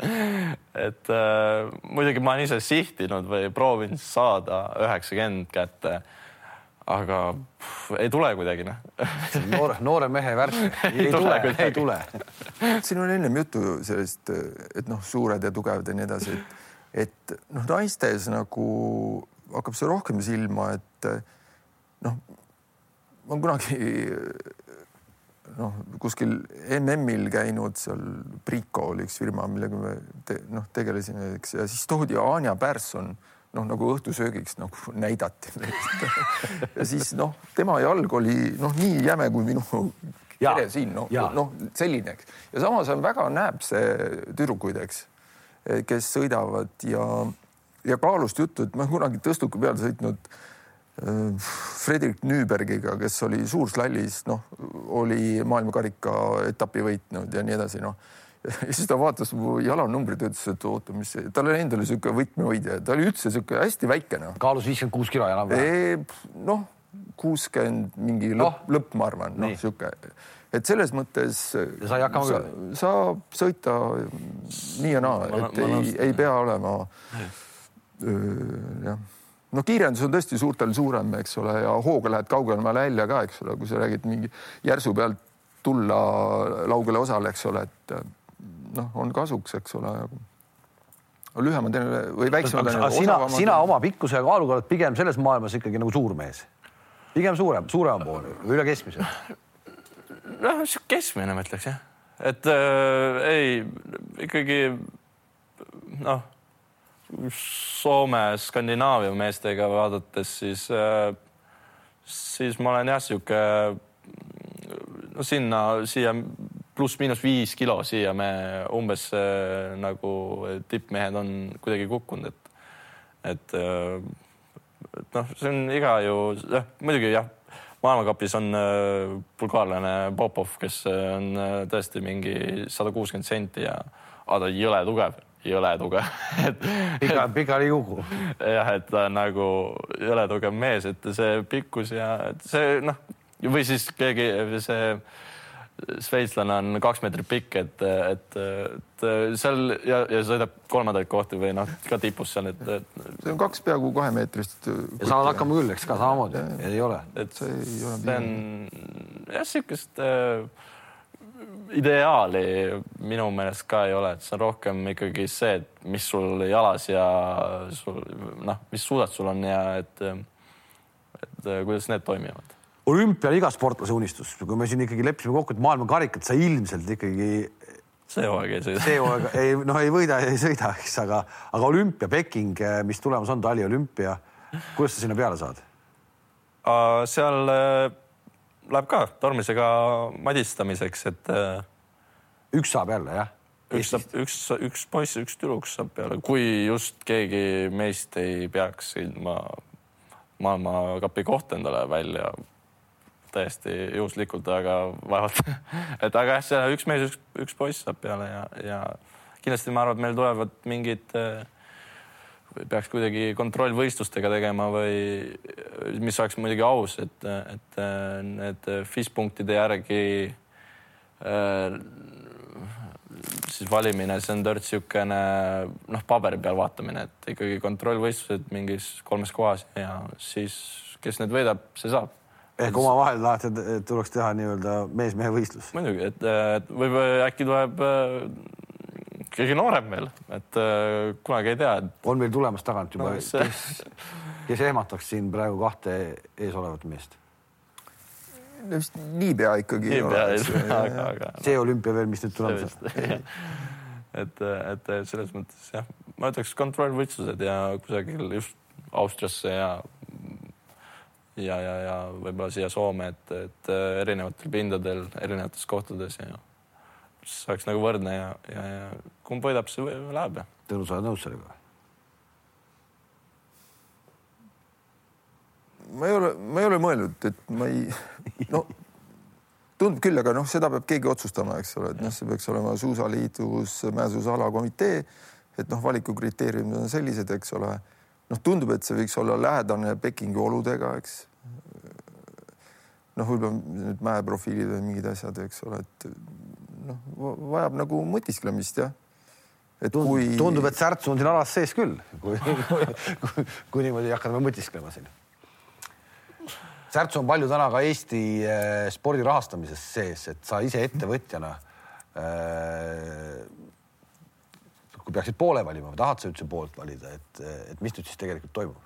Speaker 3: et äh, muidugi ma olen ise sihtinud või proovinud saada üheksakümmend kätte aga pff, ei tule kuidagi noh.
Speaker 1: noore, noore mehe värk <laughs> ei, ei tule, ei tule.
Speaker 2: siin oli ennem juttu sellest, et noh, suured ja tugevad ja nii edasi, et, et noh, naistes nagu hakkab see rohkem silma, et noh, ma kunagi noh, kuskil MM-il käinud seal Prico oli üks firma, millega me te, noh, tegelesime, eks, ja siis toodi Anja Pärson noh, nagu õhtusöögiks nagu näidati. <laughs> Ja siis noh, tema jalg oli noh, nii jäme kui minu kere siin, noh, noh selline, eks. ja samas on väga nääbse tüdrukuid, eks, kes sõidavad ja, ja kaalust juttu, et ma kunagi tõstuku peal sõitnud äh, Fredrik Nüübergiga, kes oli suurslallis, noh, oli maailmakarika etapi võitnud ja nii edasi, noh ja <laughs> siis ta vaatas mu jalanumbrit ja ütles, et oota, mis, tal oli endal niisugune võtmehoidja, ta oli üldse niisugune hästi väike noh.
Speaker 1: kaalus viiskümmend kuus kilo enam-vähem.
Speaker 2: noh, kuuskümmend mingi lõpp no., lõpp, ma arvan, noh niisugune et selles mõttes
Speaker 1: sai hakkama
Speaker 2: sa, küll. saab sõita nii ja naa, et ma, ei, ei pea olema jah no kiirendus on tõesti suurtel suurem, eks ole, ja hooga lähed kaugemale välja ka, eks ole, kui sa räägid mingi järsu pealt tulla laugele osale, eks ole, et noh, on kasuks, eks ole. lühemad või väiksemad.
Speaker 1: sina, sina oma pikkuse ja kaaluga oled pigem selles maailmas ikkagi nagu suur mees, pigem suurem, suurema poole, üle keskmise
Speaker 3: noh, sihuke keskmine ma ütleks jah, et äh, ei ikkagi noh, Soome, Skandinaavia meestega vaadates, siis äh,, siis ma olen jah, sihuke no sinna, siia pluss-miinus viis kilo, siia me umbes äh, nagu tippmehed on kuidagi kukkunud, et, et äh, et noh, see on iga ju, jah, muidugi jah maailmakapis on äh, bulgaarlane Popov, kes äh, on äh, tõesti mingi sada kuuskümmend senti ja aga ta on jõle tugev, jõle tugev <laughs>
Speaker 1: et pika, pikali kuku.
Speaker 3: jah, et ta on nagu jõle tugev mees, et see pikkus ja see noh, või siis keegi see šveitslane on kaks meetrit pikk, et, et, et seal ja, ja sõidab kolmandaid kohti või noh, ka tipus seal, et, et.
Speaker 2: see on kaks peaaegu kahemeetrist.
Speaker 1: ja saavad hakkama küll, eks ka samamoodi, ei ole.
Speaker 3: et see ei ole. see on jah, sihukest äh, ideaali minu meelest ka ei ole, et see on rohkem ikkagi see, et mis sul jalas ja sul noh, mis suudad sul on ja et, et kuidas need toimivad
Speaker 1: olümpial iga sportlase unistus, kui me siin ikkagi leppisime kokku, et maailmakarikat sa ilmselt ikkagi.
Speaker 3: see hooaeg ei sõida.
Speaker 1: see hooaeg ei, noh, ei võida, ei sõida, eks, aga, aga olümpia Peking, mis tulemas on, taliolümpia. kuidas sa sinna peale saad?
Speaker 3: seal äh, läheb ka tormisega madistamiseks, et. Äh,
Speaker 1: üks saab jälle, jah?
Speaker 3: üks saab, üks, üks poiss, üks tüdruk saab peale, kui just keegi meist ei peaks ilma maailmakapi kohta endale välja täiesti juhuslikult, aga vaevalt. <laughs> Et aga jah, see üks mees, üks, üks poiss saab peale ja, ja kindlasti ma arvan, et meil tulevad mingid, peaks kuidagi kontrollvõistlustega tegema või mis oleks muidugi aus, et, et need FIS punktide järgi siis valimine, see on törts niisugune noh, paberi peal vaatamine, et ikkagi kontrollvõistlused mingis kolmes kohas ja siis, kes need võidab, see saab
Speaker 1: ehk omavahel tahate, et tuleks teha nii-öelda mees-mehe võistlus?
Speaker 3: muidugi, et, et võib äkki tuleb äh, keegi noorem veel, et äh, kunagi ei tea et....
Speaker 1: on meil tulemas tagant juba no,, kes, kes ehmataks siin praegu kahte eesolevat meest?
Speaker 2: vist niipea ikkagi.
Speaker 3: niipea ei ole, aga, aga.
Speaker 1: see olümpia veel, mis nüüd on. <laughs>
Speaker 3: et, et selles mõttes jah, ma ütleks kontrollvõistlused ja kusagil just Austriasse ja ja, ja, ja võib-olla siia Soome, et, et äh, erinevatel pindadel, erinevates kohtades ja see oleks nagu võrdne ja, ja, ja kumb võidab, see läheb.
Speaker 1: Tõnu, sa oled nõus sellega?
Speaker 2: ma ei ole, ma ei ole mõelnud, et ma ei, <laughs> no tundub küll, aga noh, seda peab keegi otsustama, eks ole, et noh, see peaks olema suusaliidus mäesuusalakomitee, et noh, valikukriteeriumid on sellised, eks ole noh, tundub, et see võiks olla lähedane Pekingi oludega, eks. noh, võib-olla need mäeprofiilid või mingid asjad, eks ole, et noh, vajab nagu mõtisklemist jah.
Speaker 1: et kui. tundub, et särts on siin alas sees küll, kui, kui, kui, kui niimoodi hakata mõtisklema siin. särts on palju täna ka Eesti eh, spordi rahastamises sees, et sa ise ettevõtjana äh, kui peaksid poole valima või tahad sa üldse poolt valida, et, et mis nüüd siis tegelikult toimub?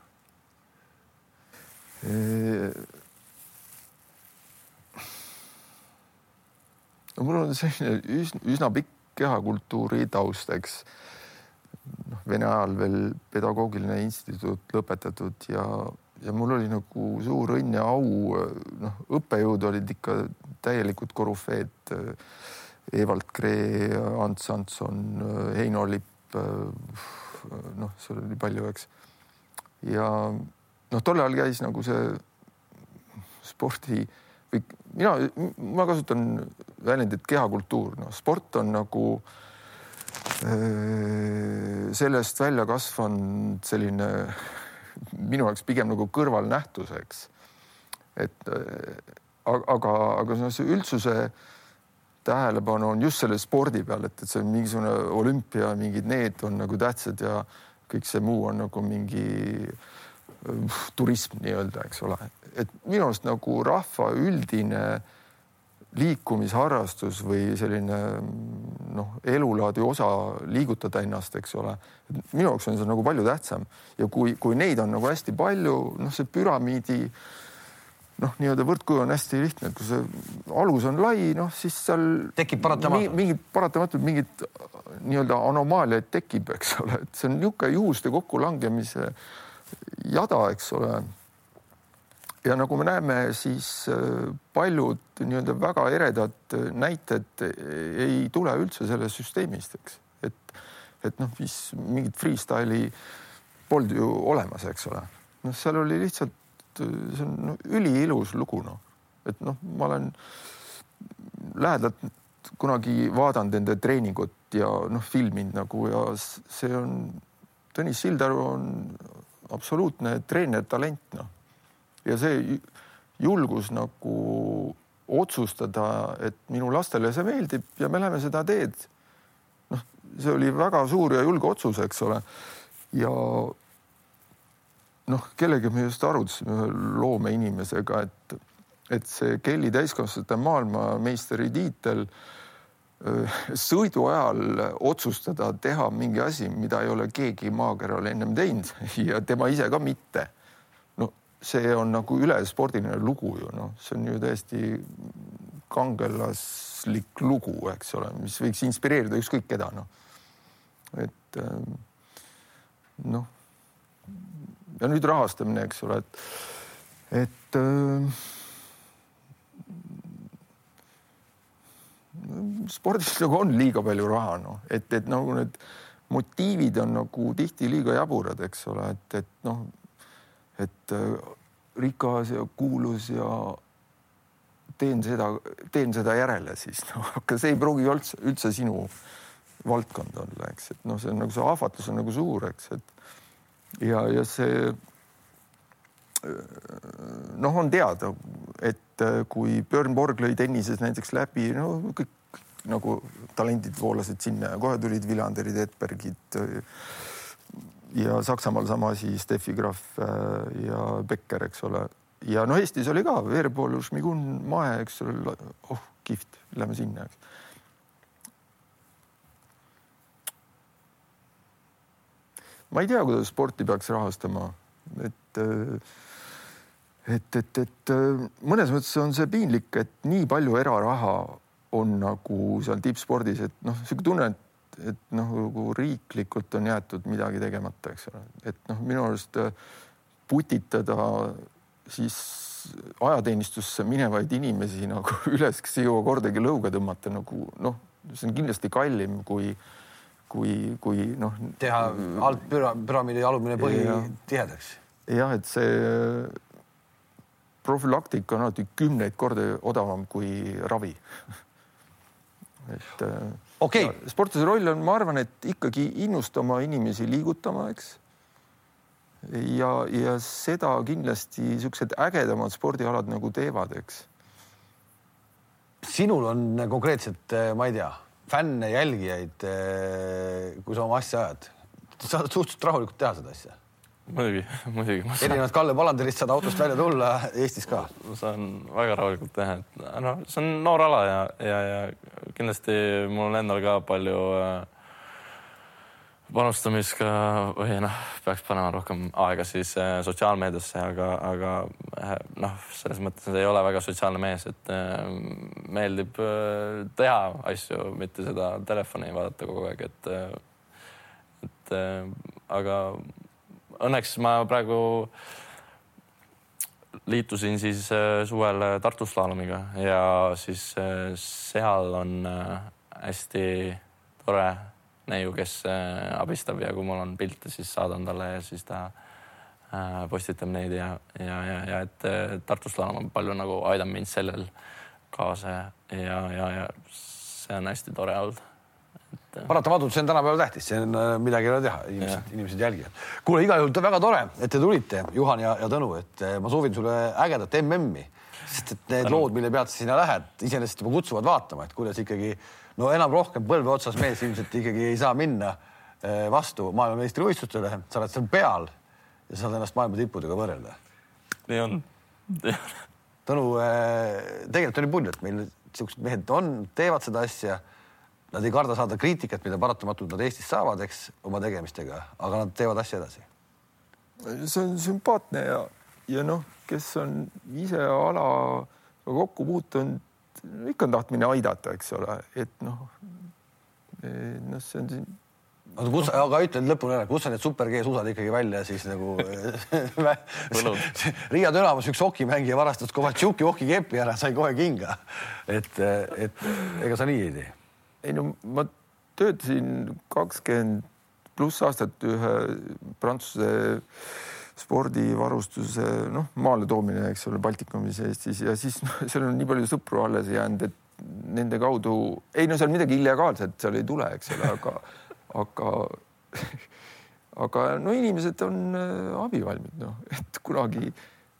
Speaker 2: no mul on selline üsna, üsna pikk kehakultuuri taust, eks. noh, Vene ajal veel pedagoogiline instituut lõpetatud ja, ja mul oli nagu suur õnn ja au, noh, õppejõud olid ikka täielikud korüfeed. Evald Kree, Ants Antson, Heino Lipp. noh, seal oli palju, eks. ja noh, tol ajal käis nagu see spordi või mina, ma kasutan väljendit kehakultuur, noh, sport on nagu öö, sellest välja kasvanud selline minu jaoks pigem nagu kõrvalnähtus, eks. et aga, aga noh, see üldsuse tähelepanu on just selle spordi peal, et, et see on mingisugune olümpia, mingid need on nagu tähtsad ja kõik see muu on nagu mingi turism nii-öelda, eks ole, et minu arust nagu rahva üldine liikumisharrastus või selline noh, elulaadi osa liigutada ennast, eks ole. minu jaoks on see nagu palju tähtsam ja kui, kui neid on nagu hästi palju, noh, see püramiidi noh, nii-öelda võrdkuju on hästi lihtne, et kui see alus on lai, noh siis seal
Speaker 1: tekib paratamatult
Speaker 2: mingid paratamatult mingid nii-öelda anomaaliaid tekib, eks ole, et see on niisugune juhuste kokkulangemise jada, eks ole. Ja nagu me näeme, siis äh, paljud nii-öelda väga eredad näited ei tule üldse sellest süsteemist, eks, et, et noh, mis mingit freestyle'i polnud ju olemas, eks ole. noh, seal oli lihtsalt, äh, see on üliilus lugu, noh, et noh, ma olen lähedalt kunagi vaadanud nende treeningut ja noh, filminud nagu ja see on, Tõnis Sildaru on absoluutne treener-talent, noh ja see julgus nagu otsustada, et minu lastele see meeldib ja me läheme seda teed. noh, see oli väga suur ja julge otsus, eks ole. ja noh, kellega me just arutasime ühe loomeinimesega, et, et see Kelly täiskasvanute maailmameistri tiitel sõidu ajal otsustada teha mingi asi, mida ei ole keegi maakeral ennem teinud <laughs> ja tema ise ka mitte see on nagu ülespordiline lugu ju noh, see on ju täiesti kangelaslik lugu, eks ole, mis võiks inspireerida ükskõik keda noh. et ähm, noh. Ja nüüd rahastamine, eks ole, et, et äh, spordis nagu on liiga palju raha, noh, et, et nagu need motiivid on nagu tihti liiga jaburad, eks ole, et, et noh et äh, rikas ja kuulus ja teen seda, teen seda järele siis noh, <laughs> aga see ei pruugi üldse, üldse sinu valdkond olla, eks, et noh, see on nagu see ahvatlus on nagu suur, eks, et ja, ja see äh, noh, on teada, et äh, kui Björn Borg lõi tennises näiteks läbi, no kõik nagu talendid voolasid sinna ja kohe tulid Viljanderid, Edbergid ja Saksamaal sama asi, Steffi Graf äh, ja Becker, eks ole. ja no Eestis oli ka Veerpalu, Šmigun, Mae, eks ole, oh kihvt, lähme sinna, eks. Ma ei tea, kuidas sporti peaks rahastama, et äh, et, et, et äh, mõnes mõttes on see piinlik, et nii palju eraraha on nagu seal tippspordis, et noh, niisugune tunne, et et noh, nagu riiklikult on jäetud midagi tegemata, eks ole, et noh, minu arust äh, putitada siis ajateenistusse minevaid inimesi nagu <laughs> üles, kes ei jõua kordagi lõuga tõmmata nagu noh, see on kindlasti kallim kui, kui, kui noh.
Speaker 1: teha alt püra, püramiidi alumine põhi ja, tihedaks.
Speaker 2: jah, et see profülaktika on alati kümneid kordi odavam kui ravi <laughs> et äh,
Speaker 1: okay..
Speaker 2: sportlase roll on, ma arvan, et ikkagi innustama inimesi liigutama, eks. ja, ja seda kindlasti niisugused ägedamad spordialad nagu teevad, eks.
Speaker 1: sinul on konkreetselt, eh, ma ei tea, fänne, jälgijaid, eh, kui sa oma asja ajad, sa saad suhteliselt rahulikult teha seda asja
Speaker 3: muidugi, <laughs> muidugi.
Speaker 1: erinevalt Kalle Palanderist saad autost välja tulla Eestis ka.
Speaker 3: saan väga rahulikult teha, et noh, see on noor ala ja, ja, ja kindlasti mul on endal ka palju äh, panustamist ka või noh, peaks panema rohkem aega siis äh, sotsiaalmeediasse, aga, aga äh, noh, selles mõttes ei ole väga sotsiaalne mees, et äh, meeldib äh, teha asju, mitte seda telefoni vaadata kogu aeg, et äh, et äh, aga õnneks ma praegu liitusin siis äh, suvel äh, Tartu slaalomiga ja siis äh, seal on äh, hästi tore neiu, kes äh, abistab ja kui mul on pilte, siis saadan talle ja siis ta äh, postitab neid ja, ja, ja, ja et äh, Tartu slaam on palju nagu aidanud mind sellel kaasa ja, ja, ja see on hästi tore olnud.
Speaker 1: paratamatult see on tänapäeval tähtis, see on midagi ei ole teha, inimesed, inimesed jälgivad. kuule, igal juhul väga tore, et te tulite, Juhan ja, ja Tõnu, et ma soovin sulle ägedat MM-i, sest et need lood, mille pealt sa sinna lähed, iseenesest juba kutsuvad vaatama, et kuidas ikkagi no enam rohkem põlve otsas mees ilmselt ikkagi ei saa minna eh, vastu maailmameistrivõistlustele, sa oled seal peal ja saad ennast maailma tippudega võrrelda.
Speaker 3: nii on.
Speaker 1: Tõnu, eh, tegelikult oli pull, et meil niisugused mehed on, teevad seda asja. Nad ei karda saada kriitikat, mida paratamatult nad Eestis saavad, eks, oma tegemistega, aga nad teevad asja edasi.
Speaker 2: see on sümpaatne ja, ja noh, kes on ise alaga kokku puutunud, ikka on tahtmine aidata, eks ole, et noh, noh, see on siin
Speaker 1: oota, kus, aga ütle lõpuni ära, kus sa need super G-suusad ikkagi välja siis nagu <laughs> <laughs> Riia Dünamas üks hokimängija varastas Kovatšuki hokikepi ära, sai kohe kinga. et, et ega sa nii ei tee?
Speaker 2: ei no ma töötasin kakskümmend pluss aastat ühe Prantsuse spordivarustuse noh, maale toomine, eks ole, Baltikumis Eestis. Ja siis no, seal on nii palju sõpru alles jäänud, et nende kaudu ei no seal midagi illegaalset seal ei tule, eks ole, aga, aga aga no inimesed on äh, abivalmid, noh, et kunagi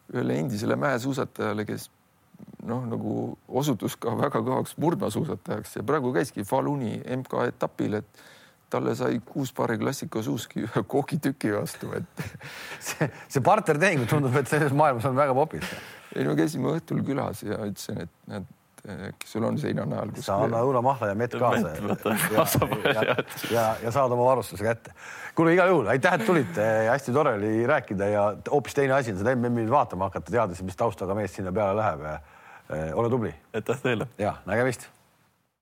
Speaker 2: ühele endisele mäesuusatajale, kes noh, nagu osutus ka väga kõvaks murdmaasuusatajaks ja praegu käiski Faluni MK-etapil, et talle sai kuus paari klassikasuuski ühe koogitüki vastu, et <laughs>
Speaker 1: see, see partnertehing tundub, et selles maailmas on väga popis.
Speaker 2: ei no käisime õhtul külas ja ütlesin, et näed, äkki sul on seina najal.
Speaker 1: sa anna õunamahla ja mett kaasa ja, ja, ja, ja, ja saad oma varustuse kätte. kuule, igal juhul aitäh, et tulite, hästi tore oli rääkida ja hoopis teine asi on seda MM-i vaatama hakata, teades, mis taustaga mees sinna peale läheb. ole tubli.
Speaker 3: aitäh teile.
Speaker 1: ja nägemist